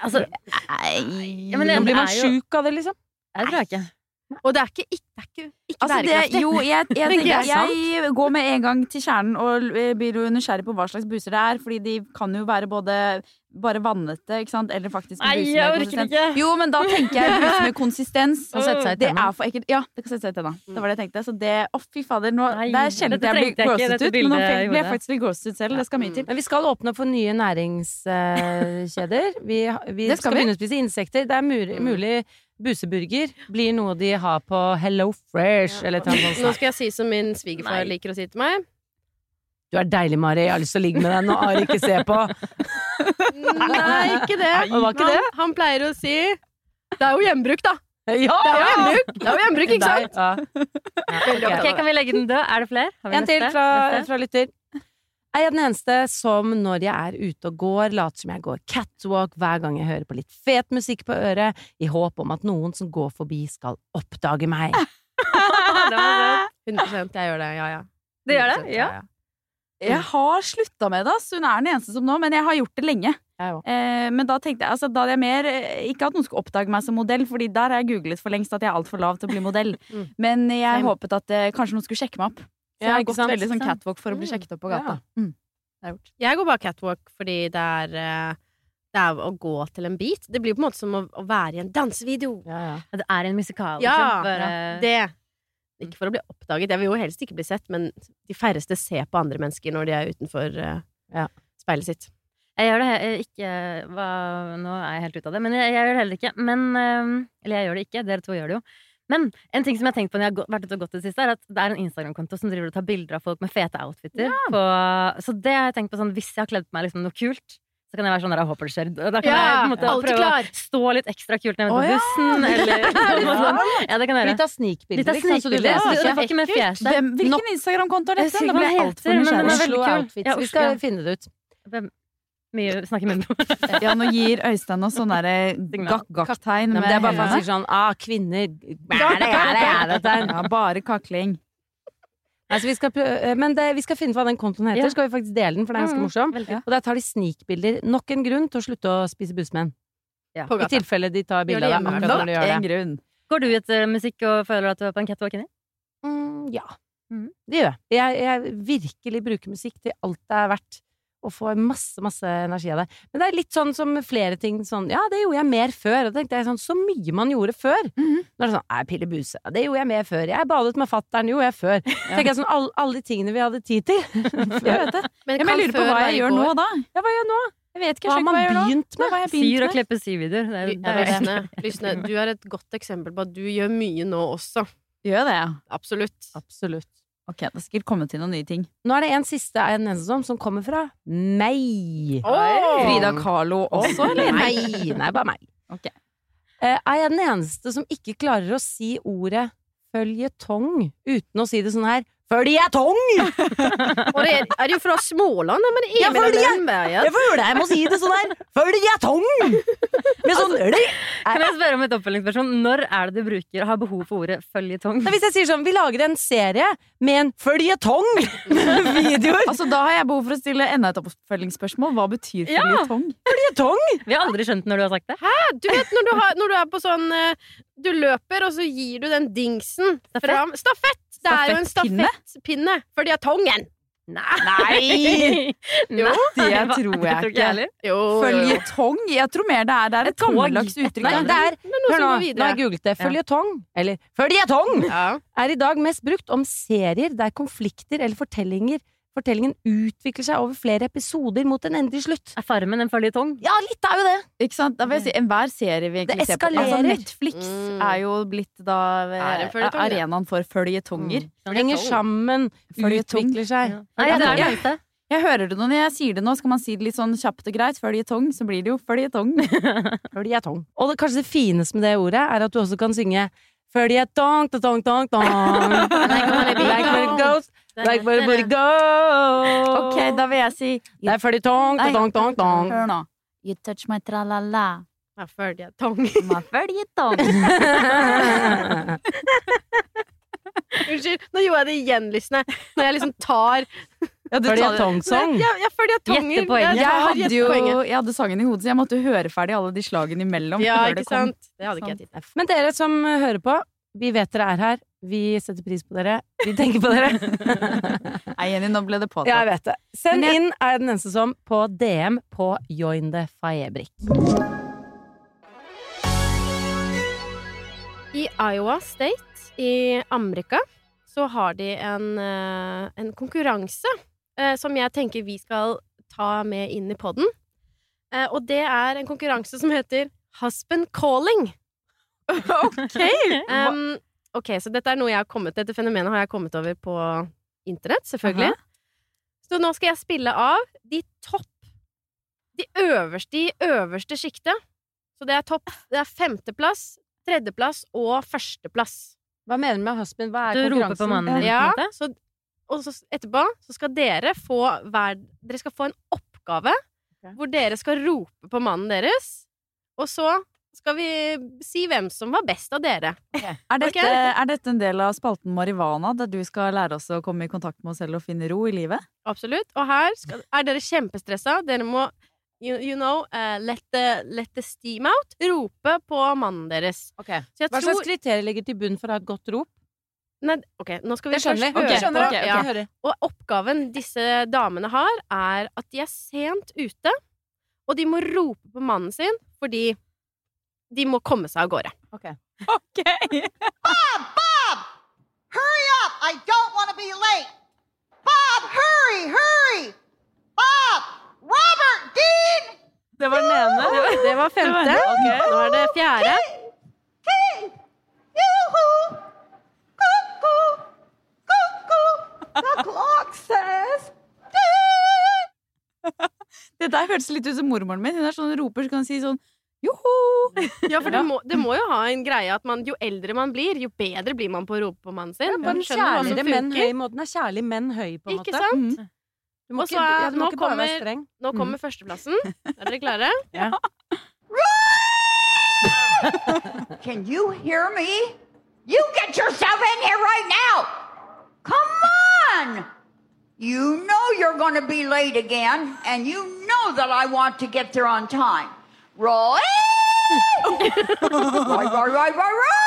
Speaker 3: Altså,
Speaker 2: Nei
Speaker 3: Ja, men
Speaker 5: blir man sjuk av det, liksom?
Speaker 3: jeg tror jeg ikke.
Speaker 4: Og det er ikke, ikke, det er ikke, ikke
Speaker 2: Altså det,
Speaker 4: bærekraftig.
Speaker 2: jo, jeg, jeg,
Speaker 4: jeg,
Speaker 2: jeg går med en gang til kjernen og eh, blir jo nysgjerrig på hva slags buser det er. Fordi de kan jo være både bare vannete, ikke sant, eller faktisk en
Speaker 3: Nei,
Speaker 2: buse
Speaker 3: jeg
Speaker 2: med
Speaker 3: orker
Speaker 2: konsistens.
Speaker 3: ikke.
Speaker 2: Jo, men da tenker jeg buser med konsistens.
Speaker 3: Kan sette seg i
Speaker 2: det er for ekkelt. Ja, det kan sette seg i tenna. Det var det jeg tenkte. Så det Å, fy fader. Nå,
Speaker 3: Nei,
Speaker 2: det er sjelden jeg blir grosset ut, men nå ble jeg faktisk litt grosset selv. Det skal mye til.
Speaker 5: Men vi skal åpne for nye næringskjeder. Vi, vi skal,
Speaker 2: skal vi.
Speaker 5: begynne å spise insekter. Det er mulig, mulig buseburger blir noe de har på Hello Fresh eller noe
Speaker 4: Nå skal jeg si som min svigerfar liker å si til meg.
Speaker 5: Du er deilig, Mari. Jeg har lyst til å ligge med deg når Ari ikke ser på.
Speaker 4: Nei, ikke det.
Speaker 5: Nei, var ikke
Speaker 4: han,
Speaker 5: det?
Speaker 4: han pleier å si Det er jo gjenbruk, da!
Speaker 5: Ja!
Speaker 4: Det er jo gjenbruk, det er jo gjenbruk ikke sant?
Speaker 5: Ja. Ja,
Speaker 3: Ok, Kan vi legge den død? Er det flere?
Speaker 5: En
Speaker 3: neste?
Speaker 5: Til
Speaker 3: fra,
Speaker 5: fra lytter. Jeg er den eneste som når jeg er ute og går, later som jeg går catwalk hver gang jeg hører på litt fet musikk på øret, i håp om at noen som går forbi skal oppdage meg.
Speaker 3: Det var søtt.
Speaker 4: 100 jeg gjør det. Ja, ja.
Speaker 3: Det gjør det?
Speaker 4: 100%,
Speaker 3: Ja.
Speaker 2: Jeg har slutta med det, ass. Hun er den eneste som nå, men jeg har gjort det lenge. Eh, men da tenkte jeg, altså, da hadde jeg mer eh, Ikke at noen skulle oppdage meg som modell, Fordi der har jeg googlet for lengst at jeg er altfor lav til å bli modell.
Speaker 4: Mm.
Speaker 2: Men jeg
Speaker 4: Same.
Speaker 2: håpet at eh, kanskje noen skulle sjekke meg opp. Så jeg har gått
Speaker 5: sant?
Speaker 2: veldig sånn catwalk for å bli
Speaker 5: Mm.
Speaker 2: sjekket opp på gata.
Speaker 5: Ja.
Speaker 2: Mm.
Speaker 4: Jeg går bare catwalk fordi det er eh, Det er å gå til en beat. Det blir på en måte som å, å være i en dansevideo.
Speaker 5: Ja, ja.
Speaker 3: Det er en musikal.
Speaker 4: Ja,
Speaker 3: liksom. ja,
Speaker 4: Det. Ikke for å bli oppdaget. Jeg vil jo helst ikke bli sett, men de færreste ser på andre mennesker når de er utenfor eh,
Speaker 5: Ja.
Speaker 4: speilet sitt.
Speaker 3: Jeg gjør det ikke hva, Nå er jeg helt ute av det, men jeg, jeg gjør det heller ikke. Men, eller jeg gjør det ikke, dere to gjør det jo. Men en ting som jeg har tenkt på når jeg har vært ute og gått det siste, er at det er en Instagram-konto som driver og tar bilder av folk med fete outfitter. På, så det har jeg tenkt på sånn, hvis jeg har kledd på meg liksom noe kult, så kan jeg være sånn der, jeg håper det skjer. Da kan jeg på en måte prøve
Speaker 4: klar!
Speaker 3: å stå litt ekstra kult nede på oh,
Speaker 2: ja.
Speaker 3: bussen, eller noe sånt. Ja, det kan jeg gjøre. Litt av
Speaker 5: liksom, så du
Speaker 3: snikbilder.
Speaker 5: leser
Speaker 3: så
Speaker 5: ikke.
Speaker 3: Ikke med fjeset.
Speaker 2: Hvem, hvilken Instagram-konto er dette? Nå ble jeg altfor
Speaker 3: er
Speaker 2: nysgjerrig.
Speaker 5: Oslo. Outfits.
Speaker 3: Ja,
Speaker 5: Vi skal finne det ut.
Speaker 3: Mye snakke i munnen.
Speaker 2: Ja, nå gir Øystein oss sånn derre gakk-gakk-tegn.
Speaker 5: Det er bare for han sier sånn ah, kvinner bære, bære, bære.
Speaker 2: Ja, bare kakling.
Speaker 5: Altså, vi skal prøve, eh, men det, vi skal finne ut hva den kontoen heter.
Speaker 3: Ja.
Speaker 5: Skal vi faktisk dele den, for det er ganske
Speaker 3: Mm,
Speaker 5: morsom.
Speaker 3: veldig.
Speaker 5: Og der tar de snikbilder. Nok en grunn til å slutte å spise bussmenn.
Speaker 4: Ja.
Speaker 5: I tilfelle de tar bilde av deg akkurat når de gjør
Speaker 2: En
Speaker 5: det.
Speaker 2: grunn.
Speaker 3: Går du etter musikk og føler at du er på en catwalk inni?
Speaker 5: Mm, ja.
Speaker 3: Mm.
Speaker 5: Det gjør jeg. jeg. Jeg virkelig bruker musikk til alt det er verdt. Og får masse, masse energi av det. Men det er litt sånn som flere ting sånn Ja, det gjorde jeg mer før. Og da tenkte jeg sånn Så mye man gjorde før.
Speaker 2: Mhm.
Speaker 5: Nå er det sånn Jeg piller buse. Ja, det gjorde jeg mer før. Jeg badet med fatter'n. Gjorde jeg før. Tenker jeg sånn alle, alle de tingene vi hadde tid til.
Speaker 2: Jeg vet det.
Speaker 4: Men
Speaker 2: Ja, men jeg lurer på hva jeg gjør nå, da.
Speaker 5: Ja, hva gjør jeg nå?
Speaker 2: Jeg vet ikke.
Speaker 5: Hva har man
Speaker 2: hva
Speaker 5: begynt
Speaker 2: Hva
Speaker 5: med?
Speaker 2: begynt
Speaker 3: og
Speaker 2: med?
Speaker 3: klipper syvideoer. Det er,
Speaker 4: Ly-
Speaker 3: det er det.
Speaker 4: Lysne, Lysne, du er et godt eksempel på at du gjør mye nå også.
Speaker 2: Gjør det, ja.
Speaker 4: Absolutt.
Speaker 5: Absolutt.
Speaker 2: Ok, det har sikkert kommet til noen nye ting.
Speaker 5: Nå er det en siste en eneste som, som kommer fra meg.
Speaker 4: Oh!
Speaker 2: Frida Kahlo også, eller?
Speaker 5: Nei, nei, bare meg.
Speaker 2: Ok.
Speaker 5: Eh, er jeg den eneste som ikke klarer å si ordet føljetong uten å si det sånn her Føljetong!
Speaker 4: Og det er, er de jo fra Småland, men
Speaker 5: Ja,
Speaker 4: Emil
Speaker 5: fordi jeg- Jeg føler jeg må si det sånn her Føljetong! Med sånn
Speaker 3: Kan jeg spørre om et oppfølgingsspørsmål? Når er det du bruker har behov for ordet føljetong?
Speaker 5: Hvis jeg sier sånn Vi lager en serie med en føljetong videoer.
Speaker 2: Altså, Da har jeg behov for å stille enda et oppfølgingsspørsmål. Hva betyr
Speaker 3: Ja.
Speaker 2: føljetong?
Speaker 5: Føljetong!
Speaker 3: Vi har aldri skjønt når du har sagt det. Hæ?
Speaker 4: Du vet når du, har, når du er på sånn eh, Du løper, og så gir du den dingsen
Speaker 3: Stafett?
Speaker 4: fram Stafett! Det er jo en
Speaker 2: Stafettpinne?
Speaker 4: for de har tongen.
Speaker 3: Nei!
Speaker 4: Jo,
Speaker 2: det tror jeg ikke. Føljetong? Jeg tror mer det er, det er et
Speaker 3: Et
Speaker 2: gammeldags uttrykk.
Speaker 5: Nei, det er Hør nå, nå har jeg googlet det. Føljetong, eller føljetong,
Speaker 4: Ja.
Speaker 5: er i dag mest brukt om serier der konflikter eller fortellinger Fortellingen utvikler seg over flere episoder mot en endelig slutt.
Speaker 3: Er Farmen en føljetong?
Speaker 5: Ja, litt er jo det!
Speaker 2: Ikke sant? Da vil jeg si Enhver serie vi egentlig ser på altså. Netflix
Speaker 4: Mm.
Speaker 2: er jo blitt da
Speaker 4: Er en
Speaker 2: arenaen for føljetonger.
Speaker 5: Henger sammen, utvikler seg.
Speaker 3: Nei, det er det
Speaker 2: Ja. Jeg hører det nå når jeg sier det nå. Skal man si det litt sånn kjapt og greit, føljetong, så blir det jo føljetong.
Speaker 5: Føljetong. Og det kanskje det fineste med det ordet er at du også kan synge Føljetong, tong, tong, tong. Like where it goes, like where we go.
Speaker 2: Ok, da vil jeg si
Speaker 5: Det er fordi
Speaker 2: tong,
Speaker 5: tong, tong, tong.
Speaker 2: Hør nå. You touch my tralala.
Speaker 4: Ja, føljetong.
Speaker 2: My føljetong.
Speaker 4: Unnskyld, nå gjorde jeg det igjen, Lysne. Når jeg liksom tar
Speaker 2: Ja, du
Speaker 5: Fordi
Speaker 2: tar-
Speaker 5: jeg tongsong.
Speaker 4: Ja, ja, fordi jeg. Jeg,
Speaker 2: Jeg hadde jo jeg hadde sangen i hodet, så jeg måtte høre ferdig alle de slagene imellom.
Speaker 4: Ja, ikke sant? Det hadde ikke jeg tid til.
Speaker 5: Men dere som hører på, vi vet dere er her. Vi setter pris på dere. Vi tenker på dere.
Speaker 2: Nei, Jenny, nå ble det påtatt.
Speaker 5: Ja, jeg vet det. Send
Speaker 2: jeg-
Speaker 5: inn er jeg den eneste som på DM på Join the Faebrik.
Speaker 4: I Iowa State i Amerika så har de en, eh, en konkurranse eh, som jeg tenker vi skal ta med inn i podden. Eh, og det er en konkurranse som heter Husband Calling.
Speaker 2: Ok!
Speaker 4: Um, ok, så dette er noe jeg har kommet Dette fenomenet har jeg kommet over på internett, selvfølgelig. Så nå skal jeg spille av de topp De øverste i øverste sjiktet. Så det er topp Det er femteplass, tredjeplass og førsteplass.
Speaker 5: Hva mener du med husband? Hva er
Speaker 3: Du roper på mannen din.
Speaker 4: Ja, så, og så etterpå så skal dere få hver Dere skal få en oppgave
Speaker 5: okay.
Speaker 4: hvor dere skal rope på mannen deres. Og så skal vi si hvem som var best av dere.
Speaker 2: Er dette, er dette en del av spalten Marivana, der du skal lære oss å komme i kontakt med oss selv og finne ro i livet?
Speaker 4: Absolutt. Og her skal, er dere kjempestressa. Dere må you, you know, uh, let, the, let the steam out. Rope på mannen deres.
Speaker 5: Okay.
Speaker 4: Så jeg
Speaker 5: Hva
Speaker 4: tror
Speaker 5: slags kriterier ligger til bunn for å ha et godt rop?
Speaker 4: Nei, ok, nå skal vi
Speaker 5: Det skjønner
Speaker 4: først høre på.
Speaker 5: Okay,
Speaker 2: ok,
Speaker 4: Ja. Og oppgaven disse damene har, er at de er sent ute, og de må rope på mannen sin fordi de må komme seg av gårde.
Speaker 2: Ok!
Speaker 6: Bob! Bob! Hurry up! I don't want to be late! Bob, hurry! Hurry! Bob! Robert! Dean!
Speaker 2: Det var den ene.
Speaker 4: Det var femte. Nå er det fjerde.
Speaker 6: Hey! Yoo-hoo! Cuckoo! Cuckoo! The clock says... Dean!
Speaker 2: Det der hørtes litt ut som mormoren min. Hun er sånn roper, så kan hun si sånn joho!
Speaker 4: Ja, for det må, det må jo ha en greie at man, jo eldre man blir, jo bedre blir man på å rope på mannen sin. Ja, som
Speaker 5: kjærligere menn
Speaker 4: funker.
Speaker 5: høy-måten er kjærlig menn høy, på en
Speaker 4: Ikke
Speaker 5: måte.
Speaker 4: sant?
Speaker 2: Mm.
Speaker 5: Du må
Speaker 4: Og
Speaker 5: ikke, ja, du må
Speaker 4: nå
Speaker 5: ikke bare være
Speaker 4: kommer-
Speaker 5: streng.
Speaker 4: Nå kommer førsteplassen. Er dere klare?
Speaker 6: Can you hear me? You get yourself in here right now! Come on! You know you're going to be late again, and you know that I want to get there on time. Roy! Roy, Roy, Roy, Roy, Roy!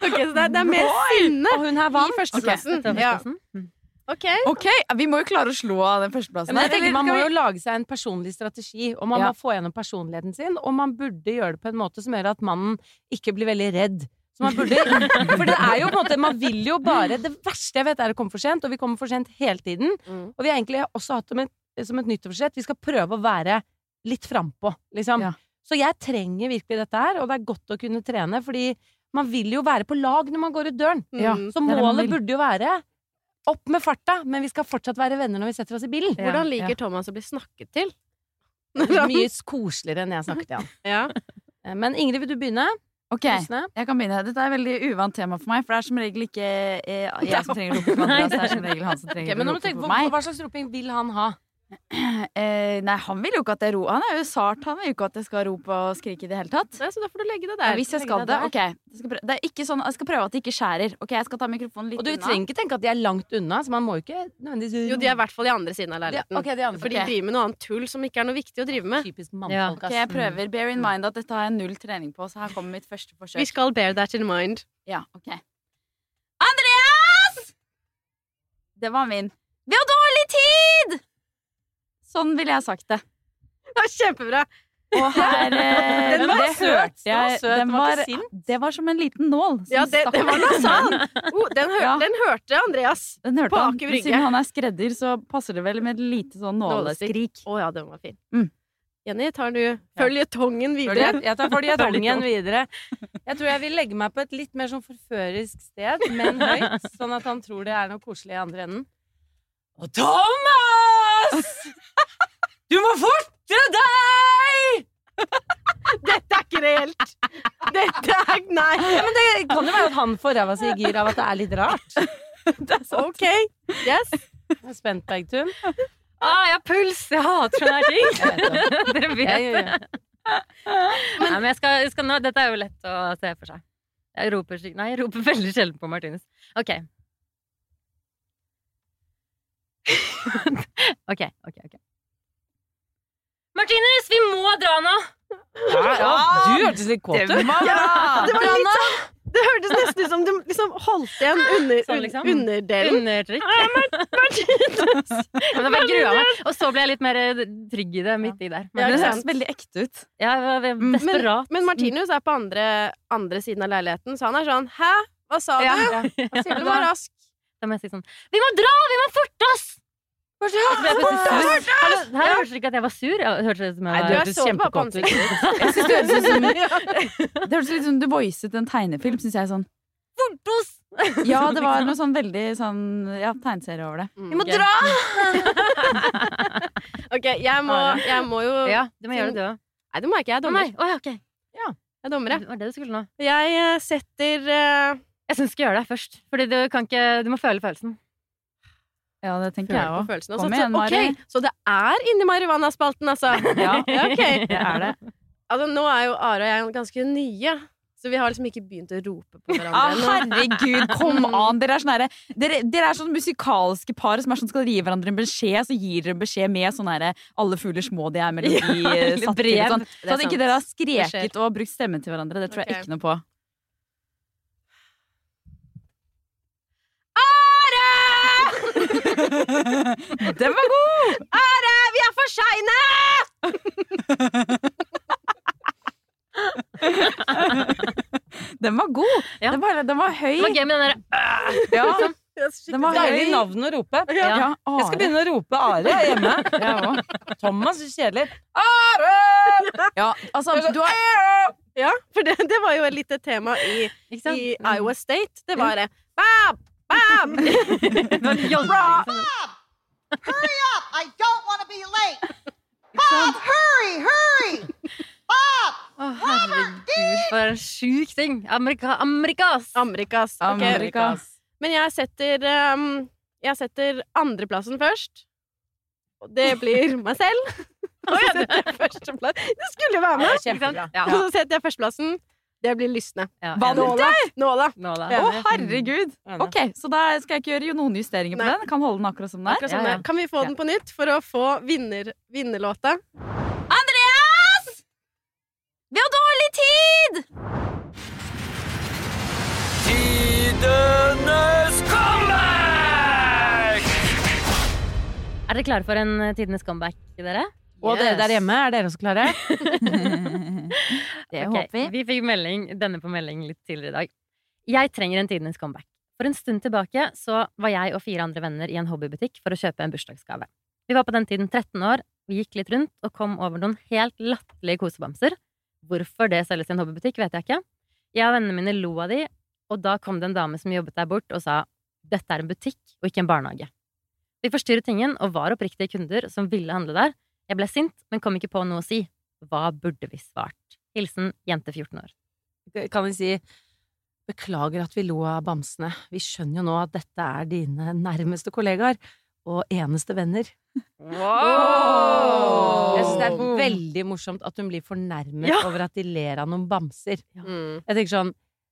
Speaker 4: Ok, Så det er, det er mer sinne
Speaker 5: Og hun her
Speaker 4: i
Speaker 5: vant.
Speaker 4: førsteplassen.
Speaker 3: Dette
Speaker 4: Ja.
Speaker 3: førsteplassen.
Speaker 4: Ok.
Speaker 2: Ok, vi må jo klare å slå av den førsteplassen.
Speaker 5: Men jeg
Speaker 2: her,
Speaker 5: tenker Man må jo lage seg en personlig strategi, og man
Speaker 2: Ja.
Speaker 5: må få gjennom personligheten sin. Og man burde gjøre det på en måte som gjør at mannen ikke blir veldig redd. Så man burde, for det er jo på en måte Man vil jo bare Det verste jeg vet, er å komme for sent, og vi kommer for sent hele tiden.
Speaker 4: Mm.
Speaker 5: Og vi har egentlig også hatt det et, som et nyttårsforsett vi skal prøve å være litt frampå, liksom.
Speaker 2: Ja.
Speaker 5: Så jeg trenger virkelig dette her, og det er godt å kunne trene, fordi man vil jo være på lag når man går ut døren.
Speaker 2: Ja.
Speaker 4: Mm.
Speaker 5: Så
Speaker 2: det man
Speaker 5: målet burde jo være opp med farta, men vi skal fortsatt være venner når vi setter oss i bilen.
Speaker 2: Ja,
Speaker 4: Hvordan liker
Speaker 2: ja.
Speaker 4: Thomas å bli snakket til?
Speaker 5: Mye koseligere enn jeg snakket til han.
Speaker 4: Ja.
Speaker 5: Eh, Men Ingrid, vil du begynne?
Speaker 2: Ok, jeg kan begynne. Dette er et veldig uvant tema for meg, for det er som regel ikke eh, jeg som trenger rope på Andreas, det er som regel han som trenger
Speaker 5: Ok, men nå må
Speaker 2: rope
Speaker 5: du tenke
Speaker 2: på
Speaker 5: på
Speaker 2: meg.
Speaker 5: Hva slags roping vil han ha?
Speaker 2: Eh, nei, han vil jo ikke at jeg ro Han er jo sart, han vil jo ikke at jeg skal rope og skrike i det hele tatt.
Speaker 4: Nei, så da får du legge det
Speaker 2: Ja,
Speaker 4: der.
Speaker 2: hvis jeg skal
Speaker 5: det
Speaker 2: det, ok. Jeg skal, prøve, det er ikke sånn, jeg skal prøve at det ikke skjærer. Ok, jeg skal ta mikrofonen litt
Speaker 5: Og du
Speaker 2: unna.
Speaker 5: trenger ikke tenke at de er langt unna, så man må ikke nødvendigvis
Speaker 4: Jo, de er i hvert fall i andre siden av
Speaker 5: Ja,
Speaker 4: leiligheten.
Speaker 5: okay, de andre.
Speaker 4: For de
Speaker 2: okay.
Speaker 4: driver med noe annet tull som ikke er noe viktig å drive med.
Speaker 5: Typisk
Speaker 3: Ja.
Speaker 5: mannfolk,
Speaker 2: Ok,
Speaker 5: ass.
Speaker 2: jeg prøver. Bear in mind at dette har jeg null trening på, så her kommer mitt første forsøk.
Speaker 4: Vi skal bear that in mind.
Speaker 2: Ja, ok. Andreas! Det var min. Vi har dårlig tid! Sånn ville jeg sagt det.
Speaker 4: Ja, kjempebra!
Speaker 2: Og her eh,
Speaker 5: Den var
Speaker 2: det
Speaker 5: søt.
Speaker 2: hørte
Speaker 5: Den var søt,
Speaker 2: Den
Speaker 5: den var
Speaker 2: var,
Speaker 5: sint.
Speaker 2: det var som en liten nål. som
Speaker 4: Ja, det, det var nasal! Oh, den, hør,
Speaker 2: Ja.
Speaker 4: den hørte Andreas.
Speaker 2: Den hørte
Speaker 4: på
Speaker 2: han.
Speaker 4: Aker Brygge.
Speaker 2: Siden han er skredder, så passer det vel med et lite sånn nåleskrik.
Speaker 4: Å ja, den var fin.
Speaker 2: Mm.
Speaker 4: Jenny, tar du føljetongen videre?
Speaker 5: Jeg tar føljetongen videre. Jeg tror jeg vil legge meg på et litt mer sånn forførisk sted, men høyt, sånn at han tror det er noe koselig i andre enden. Og Thomas! Du må forte deg!
Speaker 4: Dette er ikke reelt! Dette er Nei!
Speaker 5: Ja, men det kan jo være at han får ræva si i gir av at det er litt rart. Det er sant.
Speaker 4: OK. Yes.
Speaker 5: Jeg er spent, Bergtun.
Speaker 3: Ah, jeg har puls! Jeg hater sånne her ting.
Speaker 5: Jeg vet det.
Speaker 3: Dere vet
Speaker 5: Jeg-
Speaker 3: det. Nei, men jeg skal, jeg skal nå, dette er jo lett å se for seg. Jeg roper, nei, jeg roper veldig sjelden på Martinus. Ok. Ok, ok, ok. Martinus, vi må dra nå!
Speaker 5: Ja, du hørtes litt kåt ut.
Speaker 4: Det var litt sånn Det hørtes nesten ut som du liksom holdt igjen under,
Speaker 3: Sånn, liksom.
Speaker 4: underdelen.
Speaker 3: Undertrykk. Martinus men jeg grua meg. Og så ble jeg litt mer eh, trygg i det midt i der.
Speaker 2: Men
Speaker 4: ja,
Speaker 2: det høres veldig ekte ut.
Speaker 3: Ja, var
Speaker 2: Mm.
Speaker 4: Men, men Martinus er på andre, andre siden av leiligheten, så han er sånn Hæ? Hva sa du?
Speaker 3: Ja.
Speaker 4: Hva sier du? Du var rask.
Speaker 3: Da må jeg si sånn Vi må dra! Vi må forte oss! Her hørtes det ikke at jeg var sur. Jeg hørte det som jeg,
Speaker 5: Nei,
Speaker 3: du
Speaker 5: hørtes
Speaker 4: det
Speaker 5: kjempekåt ut.
Speaker 2: Jeg synes det høres som Det hørtes litt som du voicet en tegnefilm, syns jeg. sånn! Ja, det var noe sånn veldig sånn Ja, tegneserie over det.
Speaker 4: Mm,
Speaker 3: Vi må dra!
Speaker 4: Ok, jeg må, jeg må jo
Speaker 3: Ja, du må gjøre det, du òg.
Speaker 4: Nei, det må jeg ikke. Jeg er dommer.
Speaker 3: nei, okay. ja.
Speaker 4: Jeg er dommer, jeg.
Speaker 3: Det var det du skulle nå.
Speaker 4: Jeg eh, setter uh...
Speaker 3: Jeg syns du skal gjøre det først. Fordi du kan ikke Du må føle følelsen.
Speaker 2: Ja, det tenker
Speaker 4: føler
Speaker 2: jeg òg.
Speaker 4: følelsen.
Speaker 2: Kom igjen, Mari.
Speaker 4: Okay, Så det er inni marihuanaspalten, altså?
Speaker 2: Ja,
Speaker 4: okay.
Speaker 2: det er det.
Speaker 4: Altså, nå er jo Are og jeg ganske nye, så vi har liksom ikke begynt å rope på hverandre
Speaker 2: Ah, herregud, kom an! Dere er sånn herre- dere, dere er sånn musikalske par som er sånn skal gi hverandre en beskjed, så gir dere beskjed med sånn herre 'alle fugler små', de er melodi ja, til.
Speaker 3: brev.
Speaker 2: Sånn. Så at ikke dere har skreket og brukt stemmen til hverandre, det tror jeg ikke noe på. Den var god!
Speaker 4: Are, vi er for seine!
Speaker 2: Den var god!
Speaker 3: Ja.
Speaker 2: Den, var, den var høy.
Speaker 3: Det var gøy med den derre
Speaker 2: Ja, Den var
Speaker 5: Deilig
Speaker 2: høy.
Speaker 5: navn å rope.
Speaker 2: ja,
Speaker 5: Jeg skal begynne å rope Are hjemme.
Speaker 2: Ja.
Speaker 5: Thomas er kjedelig.
Speaker 2: ja, altså, du har
Speaker 4: Ja, for det, det var jo et lite tema i, i Iowa State. Det var det. Bam!
Speaker 3: Det var sånn.
Speaker 6: Hurry up! I don't want to be late. Bob, hurry, hurry! Bob!
Speaker 3: Å, herregud, for en sjuk ting. Amerika, Amerikas!
Speaker 4: Amerikas. Okay.
Speaker 2: Amerikas.
Speaker 4: Men jeg setter um, Jeg setter andreplassen først. Og det blir meg selv. Og så setter jeg førsteplass. Du skulle jo være med!
Speaker 3: Ja. Ja.
Speaker 4: Og så setter jeg førsteplassen. Det blir lysne.
Speaker 3: Ja,
Speaker 4: nåla! Nåla.
Speaker 3: Nåla.
Speaker 2: Å, herregud! Ok, Så da skal jeg ikke gjøre noen justeringer på
Speaker 4: Nei.
Speaker 2: den. Kan holde den akkurat som den er.
Speaker 3: Ja, ja.
Speaker 4: Kan vi få den på nytt for å få vinner, vinnerlåta?
Speaker 2: Andreas! Vi har dårlig tid!
Speaker 1: Tidenes comeback!
Speaker 3: Er dere klare for en tidenes comeback, dere?
Speaker 5: Og dere der hjemme, er dere også klare?
Speaker 2: Det
Speaker 3: okay,
Speaker 2: håper vi.
Speaker 3: Vi fikk melding, denne på melding litt tidligere i dag. Jeg trenger en tidenes comeback. For en stund tilbake så var jeg og fire andre venner i en hobbybutikk for å kjøpe en bursdagsgave. Vi var på den tiden 13 år, vi gikk litt rundt og kom over noen helt latterlige kosebamser. Hvorfor det selges i en hobbybutikk, vet jeg ikke. Jeg og vennene mine lo av de, og da kom det en dame som jobbet der bort og sa dette er en butikk og ikke en barnehage. Vi forstyrret ingen og var oppriktige kunder som ville handle der. Jeg ble sint, men kom ikke på noe å si. Hva burde vi svart? Hilsen jente 14 år.
Speaker 5: Kan vi si beklager at vi lo av bamsene. Vi skjønner jo nå at dette er dine nærmeste kollegaer og eneste venner. Jeg syns det er veldig morsomt at hun blir fornærmet
Speaker 3: Ja.
Speaker 5: over at de ler av noen bamser.
Speaker 4: Mm.
Speaker 5: Jeg tenker sånn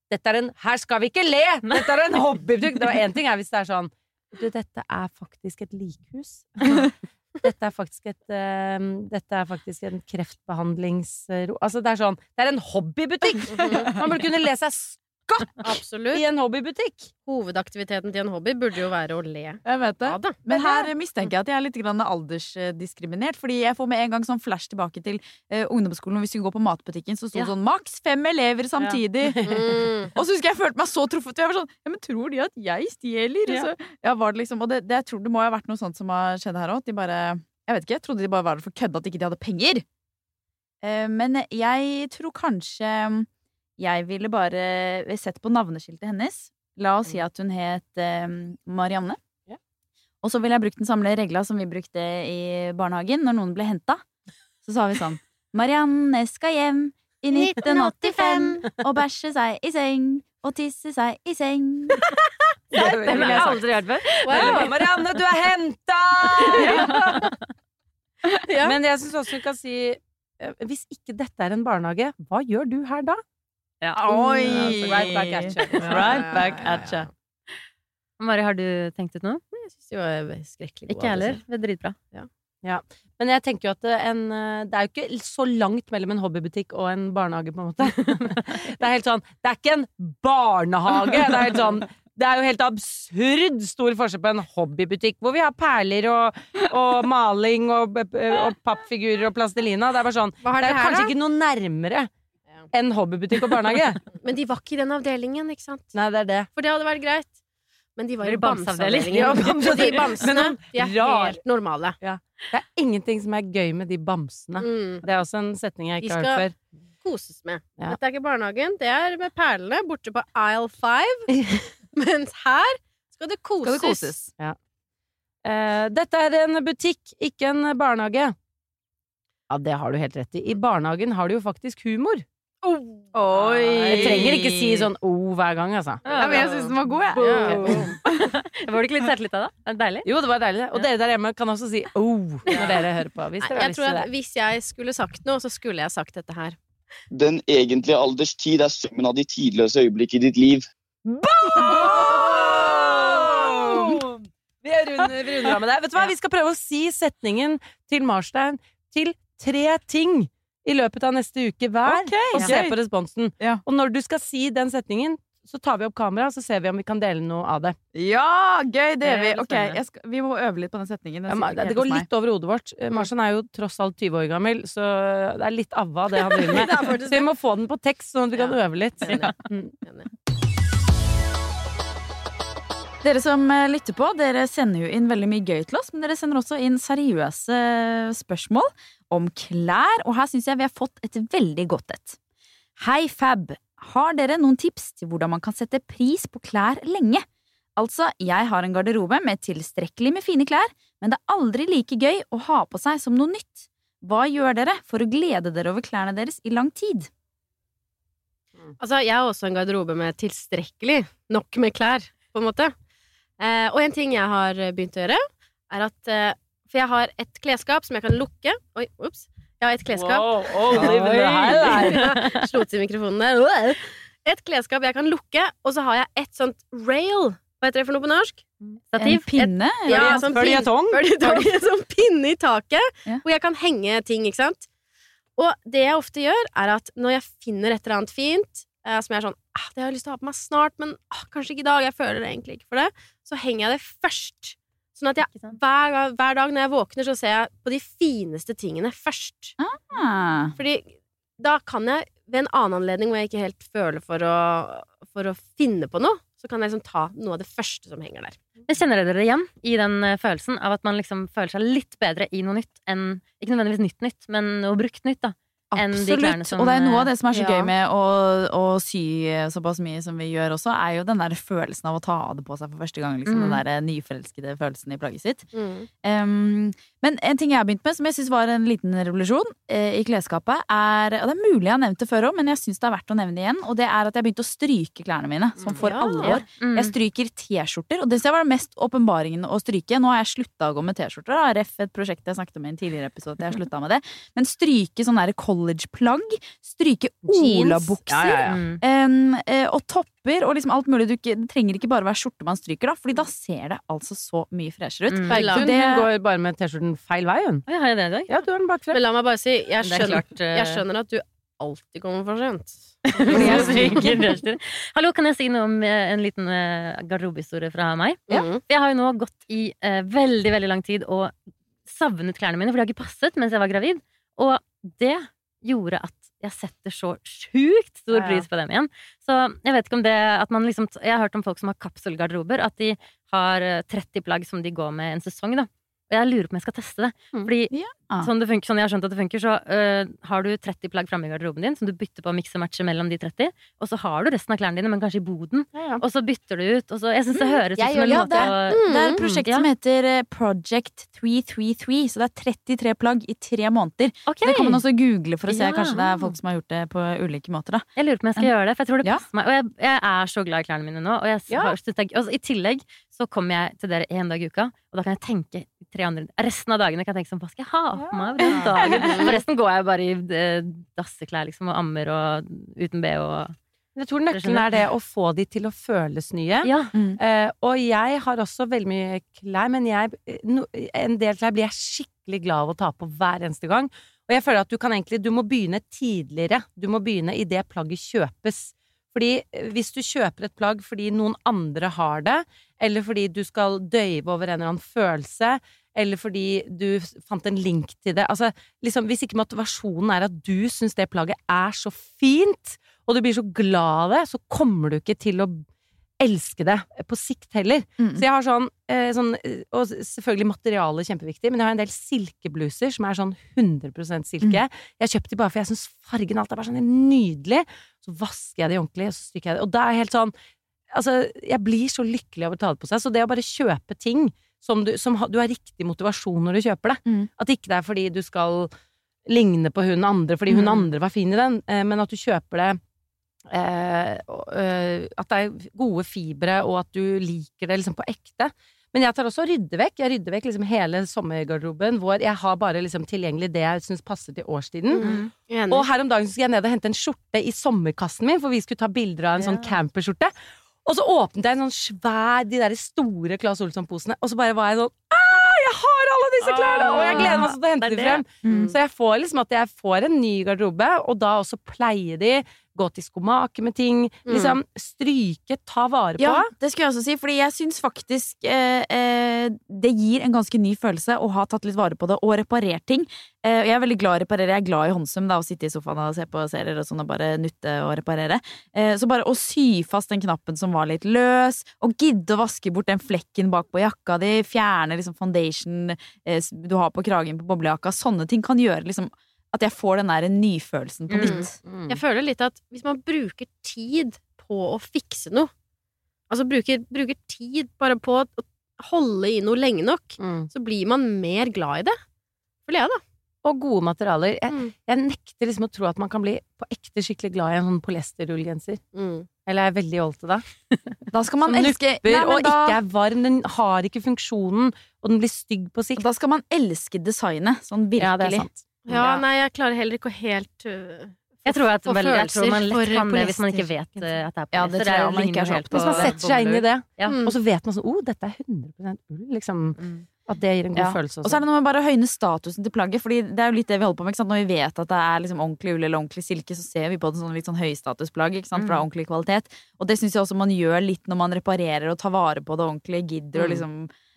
Speaker 5: dette er en, Her skal vi ikke le! Dette er en hobbybruk! Det var én ting er hvis det er sånn Du, dette er faktisk et likhus. Dette er faktisk et uh, Dette er faktisk en kreftbehandlingsro... Altså, det er sånn Det er en hobbybutikk! Man burde kunne le seg skatt
Speaker 4: Absolutt.
Speaker 5: i en hobbybutikk!
Speaker 4: Hovedaktiviteten til en hobby burde jo være å le.
Speaker 2: Jeg vet det.
Speaker 4: Ja da.
Speaker 2: Men her mistenker jeg at jeg er litt grann aldersdiskriminert. Fordi jeg får med en gang sånn flash tilbake til uh, ungdomsskolen. Hvis vi går på matbutikken, så sto det
Speaker 3: Ja.
Speaker 2: sånn maks fem elever samtidig.
Speaker 4: Mm.
Speaker 2: Og så husker jeg jeg følte meg så truffet. Jeg var sånn Ja, men tror de at jeg stjeler?
Speaker 5: Ja.
Speaker 2: Og så, ja, var det liksom Og det, det, jeg tror det må ha vært noe sånt som har skjedd her òg. De bare Jeg vet ikke. Jeg trodde de bare var der for kødda at ikke de hadde penger. Eh, men jeg tror kanskje jeg ville bare sett på navneskiltet hennes. La oss si at hun het eh, Marianne.
Speaker 5: Ja.
Speaker 2: Og så ville jeg brukt den samme regla som vi brukte i barnehagen når noen ble henta. Så sa vi sånn Marianne skal hjem i 1985 og bæsje seg i seng og tisse seg i seng. Det
Speaker 3: har
Speaker 2: jeg
Speaker 3: aldri hørt før.
Speaker 5: Wow, Marianne, du er henta!
Speaker 4: Ja.
Speaker 5: Men jeg syns også vi kan si eh, Hvis ikke dette er en barnehage, hva gjør du her da?
Speaker 3: Ja.
Speaker 2: Oi!
Speaker 5: Altså, right back at you.
Speaker 2: Right back at you.
Speaker 3: Mari, har du tenkt ut noe?
Speaker 4: Jeg syns de var skrekkelig gode.
Speaker 3: Ikke jeg heller. Det er dritbra.
Speaker 5: Men jeg tenker jo at en, det er jo ikke så langt mellom en hobbybutikk og en barnehage, på en måte. Det er helt sånn Det er ikke en barnehage! Det er helt sånn det er jo helt absurd stor forskjell på en hobbybutikk hvor vi har perler og, og maling og, og pappfigurer og plastelina. Det er bare sånn
Speaker 4: Det,
Speaker 5: Det er jo
Speaker 4: her,
Speaker 5: kanskje
Speaker 4: da?
Speaker 5: ikke noe nærmere
Speaker 4: Ja.
Speaker 5: Enn hobbybutikk og barnehage.
Speaker 4: Men de var ikke i den avdelingen, ikke sant?
Speaker 5: Nei, det er det.
Speaker 4: For det hadde vært greit. Men de var i bamseavdelingen.
Speaker 5: Ja,
Speaker 4: de bamsene de er helt normale.
Speaker 5: Det er ingenting som er gøy med de bamsene.
Speaker 4: Mm.
Speaker 5: Det er også en setning jeg ikke har hørt før.
Speaker 4: Koses med.
Speaker 5: Ja.
Speaker 4: Dette er ikke barnehagen, det er med perlene borte på aisle 5. Mens her skal det koses.
Speaker 2: Skal det koses?
Speaker 5: Eh, dette er en butikk, ikke en barnehage. Ja, det har du helt rett i. I barnehagen har du jo faktisk humor.
Speaker 2: Oi!
Speaker 5: Jeg trenger ikke si sånn oh hver gang, altså.
Speaker 2: Ja, men jeg syns den var god, jeg.
Speaker 4: Ja.
Speaker 3: Var det ikke litt selvtillit av det? Deilig?
Speaker 5: Jo, det var deilig. Og dere der hjemme kan også si oh når dere hører på. Hvis dere
Speaker 4: jeg tror at
Speaker 5: det.
Speaker 4: Hvis jeg skulle sagt noe, så skulle jeg sagt dette her.
Speaker 1: Den egentlige alders tid er summen av de tidløse øyeblikk i ditt liv.
Speaker 5: Boom! Vi runder av med det. Vet du hva? Vi skal prøve å si setningen til Marstein til tre ting i løpet av neste uke hver,
Speaker 2: okay,
Speaker 5: og se på responsen.
Speaker 2: Ja.
Speaker 5: Og når du skal si den setningen, så tar vi opp kamera, så ser vi om vi kan dele noe av det.
Speaker 2: Ja, gøy! Det gjør vi. Ok, skal, Vi må øve litt på den setningen. Den
Speaker 5: Ja, det går litt over hodet vårt. Marsan er jo tross alt 20 år gammel, så det er litt avva det han driver med. Så vi må få den på tekst, sånn at vi kan øve litt.
Speaker 4: Enig.
Speaker 2: Dere som eh, lytter på, dere sender jo inn veldig mye gøy til oss, men dere sender også inn seriøse eh, spørsmål om klær, og her syns jeg vi har fått et veldig godt et. Hei, Fab! Har dere noen tips til hvordan man kan sette pris på klær lenge? Altså, jeg har en garderobe med tilstrekkelig med fine klær, men det er aldri like gøy å ha på seg som noe nytt. Hva gjør dere for å glede dere over klærne deres i lang tid?
Speaker 4: Altså, jeg har også en garderobe med tilstrekkelig nok med klær, på en måte. Eh, og en ting jeg har begynt å gjøre, er at eh, For jeg har et klesskap som jeg kan lukke. Oi, ups. Jeg har et klesskap
Speaker 5: Wow, oh.
Speaker 4: Slo til mikrofonen der. Et klesskap jeg kan lukke, og så har jeg et sånt rail. Hva heter det for noe på norsk?
Speaker 3: Stativ.
Speaker 2: En pinne?
Speaker 4: Ja,
Speaker 2: eller?
Speaker 4: sånn.
Speaker 5: Føljetong.
Speaker 4: En sånn pinne i taket,
Speaker 2: Ja.
Speaker 4: hvor jeg kan henge ting, ikke sant? Og det jeg ofte gjør, er at når jeg finner et eller annet fint, eh, som jeg er sånn ah, 'Det har jeg lyst til å ha på meg snart, men ah, kanskje ikke i dag', jeg føler det egentlig ikke for det, så henger jeg det først. Sånn at jeg, hver, hver dag når jeg våkner, så ser jeg på de fineste tingene først.
Speaker 2: Ah.
Speaker 4: Fordi da kan jeg, ved en annen anledning hvor jeg ikke helt føler for å, for å finne på noe, så kan jeg liksom ta noe av det første som henger der.
Speaker 3: Men Kjenner dere dere igjen i den eh, følelsen av at man liksom føler seg litt bedre i noe nytt enn Ikke nødvendigvis nytt nytt, men noe brukt nytt, da.
Speaker 2: Absolutt. Og det er noe av det som er så
Speaker 4: ja.
Speaker 2: gøy med å, å sy såpass mye som vi gjør også, er jo den der følelsen av å ta det på seg for første gang. Liksom,
Speaker 3: Mm.
Speaker 2: Den der nyforelskede følelsen i plagget sitt. Um, men en ting jeg har begynt med, som jeg syns var en liten revolusjon eh, i klesskapet, er Og det er mulig jeg har nevnt det før òg, men jeg syns det er verdt å nevne det igjen. Og det er at jeg har begynt å stryke klærne mine, som for
Speaker 4: Ja.
Speaker 2: alvor.
Speaker 3: Mm.
Speaker 2: Jeg stryker T-skjorter, og det var det mest åpenbaringen å stryke. Nå har jeg slutta å gå med T-skjorter. Ref et prosjekt jeg snakket om i en tidligere episode. Jeg har slutta med det. Men stryke sånne der collegeplagg. Stryke olabukser.
Speaker 5: Ja, ja, ja.
Speaker 3: Mm.
Speaker 2: eh, og topper og liksom alt mulig. Du ikke, det trenger ikke bare være skjorte man stryker, da, Fordi da ser det altså så mye freshere ut.
Speaker 3: Mm.
Speaker 5: Bergtun
Speaker 2: Det-
Speaker 5: hun går bare med T-skjorten feil vei, hun.
Speaker 3: Ja, har jeg det i dag?
Speaker 5: Ja, du har den bak frem.
Speaker 4: Men la meg bare si, jeg
Speaker 3: er
Speaker 4: skjønner,
Speaker 3: klart, uh...
Speaker 4: jeg skjønner at du alltid kommer for sent.
Speaker 3: Hallo, kan jeg si noe om eh, en liten eh, garderobehistorie fra meg?
Speaker 4: Ja.
Speaker 3: Jeg har jo nå gått i eh, veldig veldig lang tid og savnet klærne mine, for de har ikke passet mens jeg var gravid. Og det gjorde at jeg setter så sjukt stor pris på dem igjen. Så jeg vet ikke om det at man liksom Jeg har hørt om folk som har kapselgarderober, at de har eh, 30 plagg som de går med en sesong, da. Og jeg lurer på om jeg skal teste det.
Speaker 4: Mm.
Speaker 3: Fordi
Speaker 2: Ja.
Speaker 3: sånn, det funker, sånn jeg har skjønt at det funker, så øh, har du 30 plagg framme i garderoben din som du bytter på å mikse og matche mellom de 30, og så har du resten av klærne dine, men kanskje i boden, og så bytter du ut, og så Jeg syns det høres ut som en måte
Speaker 2: det.
Speaker 3: å
Speaker 2: Det er et
Speaker 3: Mm,
Speaker 2: prosjekt
Speaker 3: ja.
Speaker 2: som heter eh, Project 333, så det er 33 plagg i tre måneder. Okay. Det kan man også google for å se.
Speaker 3: Ja.
Speaker 2: Kanskje det er folk som har gjort det på ulike måter. da
Speaker 3: Jeg lurer på om jeg skal gjøre det, for jeg tror det
Speaker 2: Ja.
Speaker 3: passer meg. Og jeg, jeg er så glad i klærne mine nå. Og, jeg,
Speaker 5: Ja.
Speaker 3: har, synes er- I tillegg så kommer jeg til dere én dag i uka, og da kan jeg tenke tre andre Resten av dagene kan jeg tenke sånn Hva skal jeg ha på meg den dagen? Forresten går jeg bare i eh, dasseklær liksom, og ammer og uten bh
Speaker 5: Jeg tror nøkkelen er det å få de til å føles nye.
Speaker 3: Ja.
Speaker 5: Eh, og jeg har også veldig mye klær, men jeg, no, en del klær blir jeg skikkelig glad av å ta på hver eneste gang. Og jeg føler at du kan egentlig Du må begynne tidligere. Du må begynne idet plagget kjøpes. Fordi eh, hvis du kjøper et plagg fordi noen andre har det, eller fordi du skal døyve over en eller annen følelse, eller fordi du fant en link til det Altså, liksom, hvis ikke motivasjonen er at du syns det plagget er så fint, og du blir så glad av det, så kommer du ikke til å elske det på sikt heller.
Speaker 2: Mm.
Speaker 5: Så jeg har sånn, eh, sånn eh, Og selvfølgelig materialet er kjempeviktig, men jeg har en del silkebluser som er sånn 100% silke. Jeg har kjøpt de bare for jeg syns fargen alt er bare sånn nydelig. Så vasker jeg de ordentlig, og så stryker jeg det. Og da er jeg helt sånn Altså, jeg blir så lykkelig av å ta det på seg. Så det å bare kjøpe ting som du, som du har riktig motivasjon når du kjøper det.
Speaker 2: Mm.
Speaker 5: At ikke det er fordi du skal ligne på hun andre fordi hun
Speaker 2: Mm.
Speaker 5: andre var fin i den, eh, men at du kjøper det At det er gode fibre, og at du liker det liksom på ekte. Men jeg tar også og rydder vekk. Jeg rydder vekk liksom hele sommergarderoben hvor jeg har bare liksom tilgjengelig det jeg syns passer til årstiden.
Speaker 4: Mm.
Speaker 5: Og her om dagen skulle jeg ned og hente en skjorte i sommerkassen min, for vi skulle ta bilder av en sånn camperskjorte. Og så åpnet jeg en sånn svær, de der store Claes Olsson-posene, og så bare var jeg sånn ah, jeg har alle disse klærne! Og jeg gleder meg sånn til å hente
Speaker 3: Det er
Speaker 5: frem.
Speaker 2: Mm.
Speaker 5: Så jeg får liksom at jeg får en ny garderobe, og da også pleie de, gå til skomaker med ting, liksom stryke, ta vare på.
Speaker 2: Ja, det skulle jeg også si, fordi jeg syns faktisk eh, eh, det gir en ganske ny følelse å ha tatt litt vare på det og reparert ting. Eh, jeg er veldig glad i å reparere. Jeg er glad i håndsum, da, å sitte i sofaen og se på serier og sånn og bare nutte og reparere. Eh, så bare å sy fast den knappen som var litt løs, og gidde å vaske bort den flekken bak på jakka di, fjerne liksom foundation eh, du har på kragen på boblejakka, sånne ting kan gjøre liksom at jeg får den der nyfølelsen på
Speaker 3: Mm.
Speaker 2: nytt.
Speaker 5: Mm.
Speaker 4: Jeg føler litt at hvis man bruker tid på å fikse noe, altså bruker, bruker tid bare på å holde i noe lenge nok,
Speaker 5: Mm.
Speaker 4: så blir man mer glad i det. Føler jeg, da.
Speaker 5: Og gode materialer. Jeg,
Speaker 4: Mm.
Speaker 5: jeg nekter liksom å tro at man kan bli på ekte skikkelig glad i en sånn polyesterrullgenser.
Speaker 4: Mm.
Speaker 5: Eller er jeg veldig jålete da?
Speaker 2: Da skal man
Speaker 5: Som
Speaker 2: elske Nei, men
Speaker 5: og
Speaker 2: da-
Speaker 5: ikke er varm, den har ikke funksjonen, og den blir stygg på sikt.
Speaker 2: Da skal man elske designet, sånn virkelig.
Speaker 5: Ja, det er sant.
Speaker 4: Ja, nei, jeg klarer heller ikke å helt uh,
Speaker 3: Jeg tror, at
Speaker 4: få
Speaker 3: veldig, jeg tror man lett
Speaker 4: for
Speaker 3: kan det hvis man ikke vet uh, at det er
Speaker 2: Ja, det tror jeg
Speaker 3: er-
Speaker 2: man ikke er
Speaker 3: helt
Speaker 5: Hvis man setter seg inn i det,
Speaker 3: Ja.
Speaker 4: Mm.
Speaker 5: og så vet man sånn oh, dette er 100 ull, liksom. At det gir en god
Speaker 2: Ja.
Speaker 5: følelse
Speaker 2: Og så er det noe med bare å høyne statusen til plagget. Fordi det er jo litt det vi holder på med. Ikke sant? Når vi vet at det er liksom ordentlig ull eller ordentlig silke, så ser vi på det som litt sånn høystatusplagg. Ikke sant? For det er ordentlig kvalitet. Og det syns jeg også man gjør litt når man reparerer og tar vare på det ordentlig. Gidder å
Speaker 5: Mm.
Speaker 2: liksom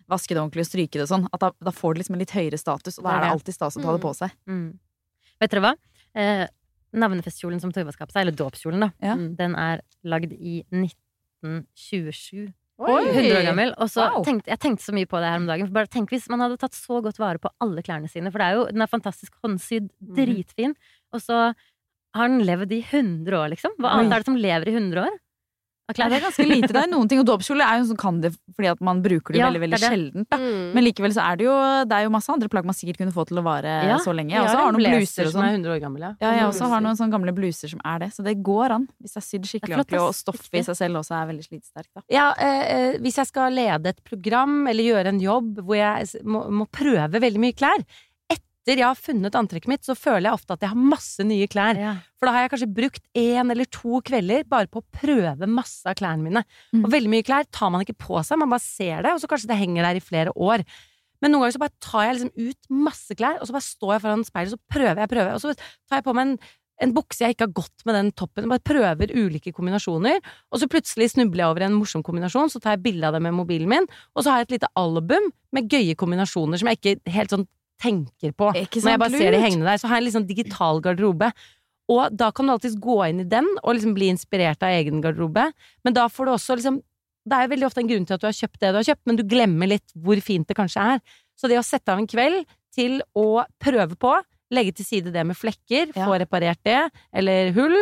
Speaker 2: vaske det ordentlig og stryke det og sånn. At da, da får det liksom en litt høyere status, og da
Speaker 5: er
Speaker 2: det alltid stas å ta det på seg.
Speaker 3: Mm. Vet dere hva? Eh, navnefestkjolen som Tuva skapte, eller dåpskjolen, da,
Speaker 2: Ja.
Speaker 3: mm, den er lagd i 1927.
Speaker 5: Oi!
Speaker 3: 100 år gammel. Og så
Speaker 2: Wow.
Speaker 3: tenkte, jeg tenkte så mye på det her om dagen. For bare tenk hvis man hadde tatt så godt vare på alle klærne sine. For det er jo, den er fantastisk håndsydd, dritfin. Og så har den levd i 100 år, liksom. Hva annet er det som lever i 100 år?
Speaker 2: Ja,
Speaker 3: klær?
Speaker 2: det er ganske lite. Det er noen ting, og dåpskjole er jo sånn kan det fordi at man bruker det
Speaker 3: Ja,
Speaker 2: veldig veldig
Speaker 3: det det.
Speaker 2: sjeldent. Da.
Speaker 4: Mm.
Speaker 2: Men likevel så er det jo Det er jo masse andre plagg man sikkert kunne få til å vare
Speaker 3: Ja,
Speaker 2: så lenge.
Speaker 5: Jeg
Speaker 2: også har
Speaker 5: en
Speaker 2: noen bluser og
Speaker 5: som
Speaker 2: sånn.
Speaker 5: er 100 år gammel, ja.
Speaker 2: Jeg også har noen sånne gamle bluser som er det. Så det går an. Hvis det er sydd skikkelig ordentlig, og stoffet i seg selv også er veldig slitesterkt.
Speaker 5: Ja, eh, eh, hvis jeg skal lede et program eller gjøre en jobb hvor jeg må, må prøve veldig mye klær Etter jeg har funnet antrekket mitt, så føler jeg ofte at jeg har masse nye klær.
Speaker 3: Ja.
Speaker 5: For da har jeg kanskje brukt én eller to kvelder bare på å prøve masse av klærne mine.
Speaker 2: Mm.
Speaker 5: Og veldig mye klær tar man ikke på seg, man bare ser det, og så kanskje det henger der i flere år. Men noen ganger så bare tar jeg liksom ut masse klær, og så bare står jeg foran speilet, og så prøver jeg, prøver jeg, og så tar jeg på meg en en bukse jeg ikke har gått med den toppen, bare prøver ulike kombinasjoner, og så plutselig snubler jeg over en morsom kombinasjon, så tar jeg bilde av det med mobilen min, og så har jeg et lite album med gøye kombinasjoner som jeg ikke helt sånn tenker på når jeg bare ser de hengende der. Så har jeg sånn digital garderobe. Og da kan du alltids gå inn i den og liksom bli inspirert av egen garderobe. Men da får du også liksom Det er veldig ofte en grunn til at du har kjøpt det du har kjøpt, men du glemmer litt hvor fint det kanskje er. Så det å sette av en kveld til å prøve på, legge til side det med flekker,
Speaker 2: Ja.
Speaker 5: få reparert det, eller hull,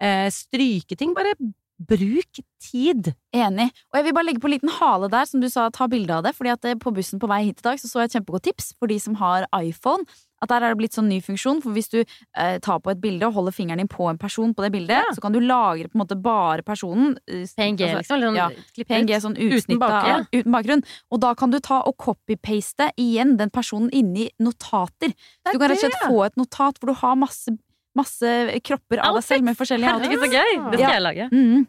Speaker 5: eh, stryke ting, bare bruk tid.
Speaker 2: Enig. Og jeg vil bare legge på en liten hale der, som du sa, ta bilde av det. Fordi at eh, på bussen på vei hit i dag så, så jeg et kjempegodt tips for de som har iPhone. At der er det blitt sånn ny funksjon, for hvis du eh, tar på et bilde og holder fingeren din på en person på det bildet,
Speaker 5: Ja.
Speaker 2: så kan du lagre på en måte bare personen. eh,
Speaker 3: PNG,
Speaker 2: altså,
Speaker 3: liksom. Eller
Speaker 2: ja,
Speaker 3: sånn, klippe
Speaker 2: PNG sånn
Speaker 5: Uten
Speaker 2: utsnitt
Speaker 5: bakgrunn.
Speaker 2: av uten bakgrunn. Og da kan du ta og copy-paste igjen den personen inni notater. Så du kan rett og slett få et notat hvor du har masse masse kropper av deg selv med forskjellige
Speaker 3: Herregud, så gøy! Det skal jeg lage.
Speaker 2: Mm.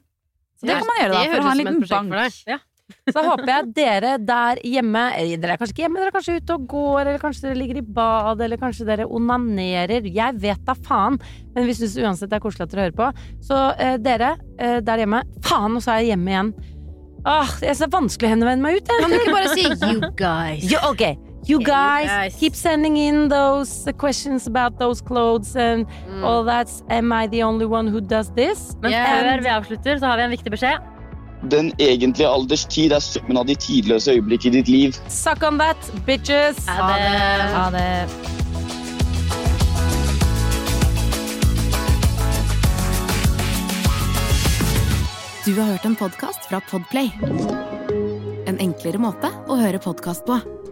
Speaker 2: Så det kan man gjøre da, for å ha en liten bank.
Speaker 3: Ja.
Speaker 5: Så håper jeg dere der hjemme eller Dere er kanskje ikke hjemme, dere er kanskje ute og går, eller kanskje dere ligger i bad, eller kanskje dere onanerer. Jeg vet da faen. Men vi syns uansett det er koselig at dere hører på. Så eh, dere eh, der hjemme Faen, og så er jeg hjemme igjen. Åh, det er så vanskelig å henvende meg ut. jeg.
Speaker 4: Kan du ikke bare si 'you guys'?
Speaker 5: Jo, ok. You
Speaker 4: you
Speaker 5: guys,
Speaker 4: guys.
Speaker 5: keep sending in those uh, questions about those clothes and
Speaker 4: Mm.
Speaker 5: all that. Am I the only one who does this?
Speaker 3: Men
Speaker 4: Yeah.
Speaker 3: før vi avslutter, så har vi en viktig beskjed.
Speaker 1: Den egentlige alders tid er summen av de tidløse øyeblikk i ditt liv.
Speaker 5: Suck on that, bitches!
Speaker 3: Ha det.
Speaker 2: Ha det.
Speaker 7: Du har hørt en podkast fra Podplay. En enklere måte å høre podkast på.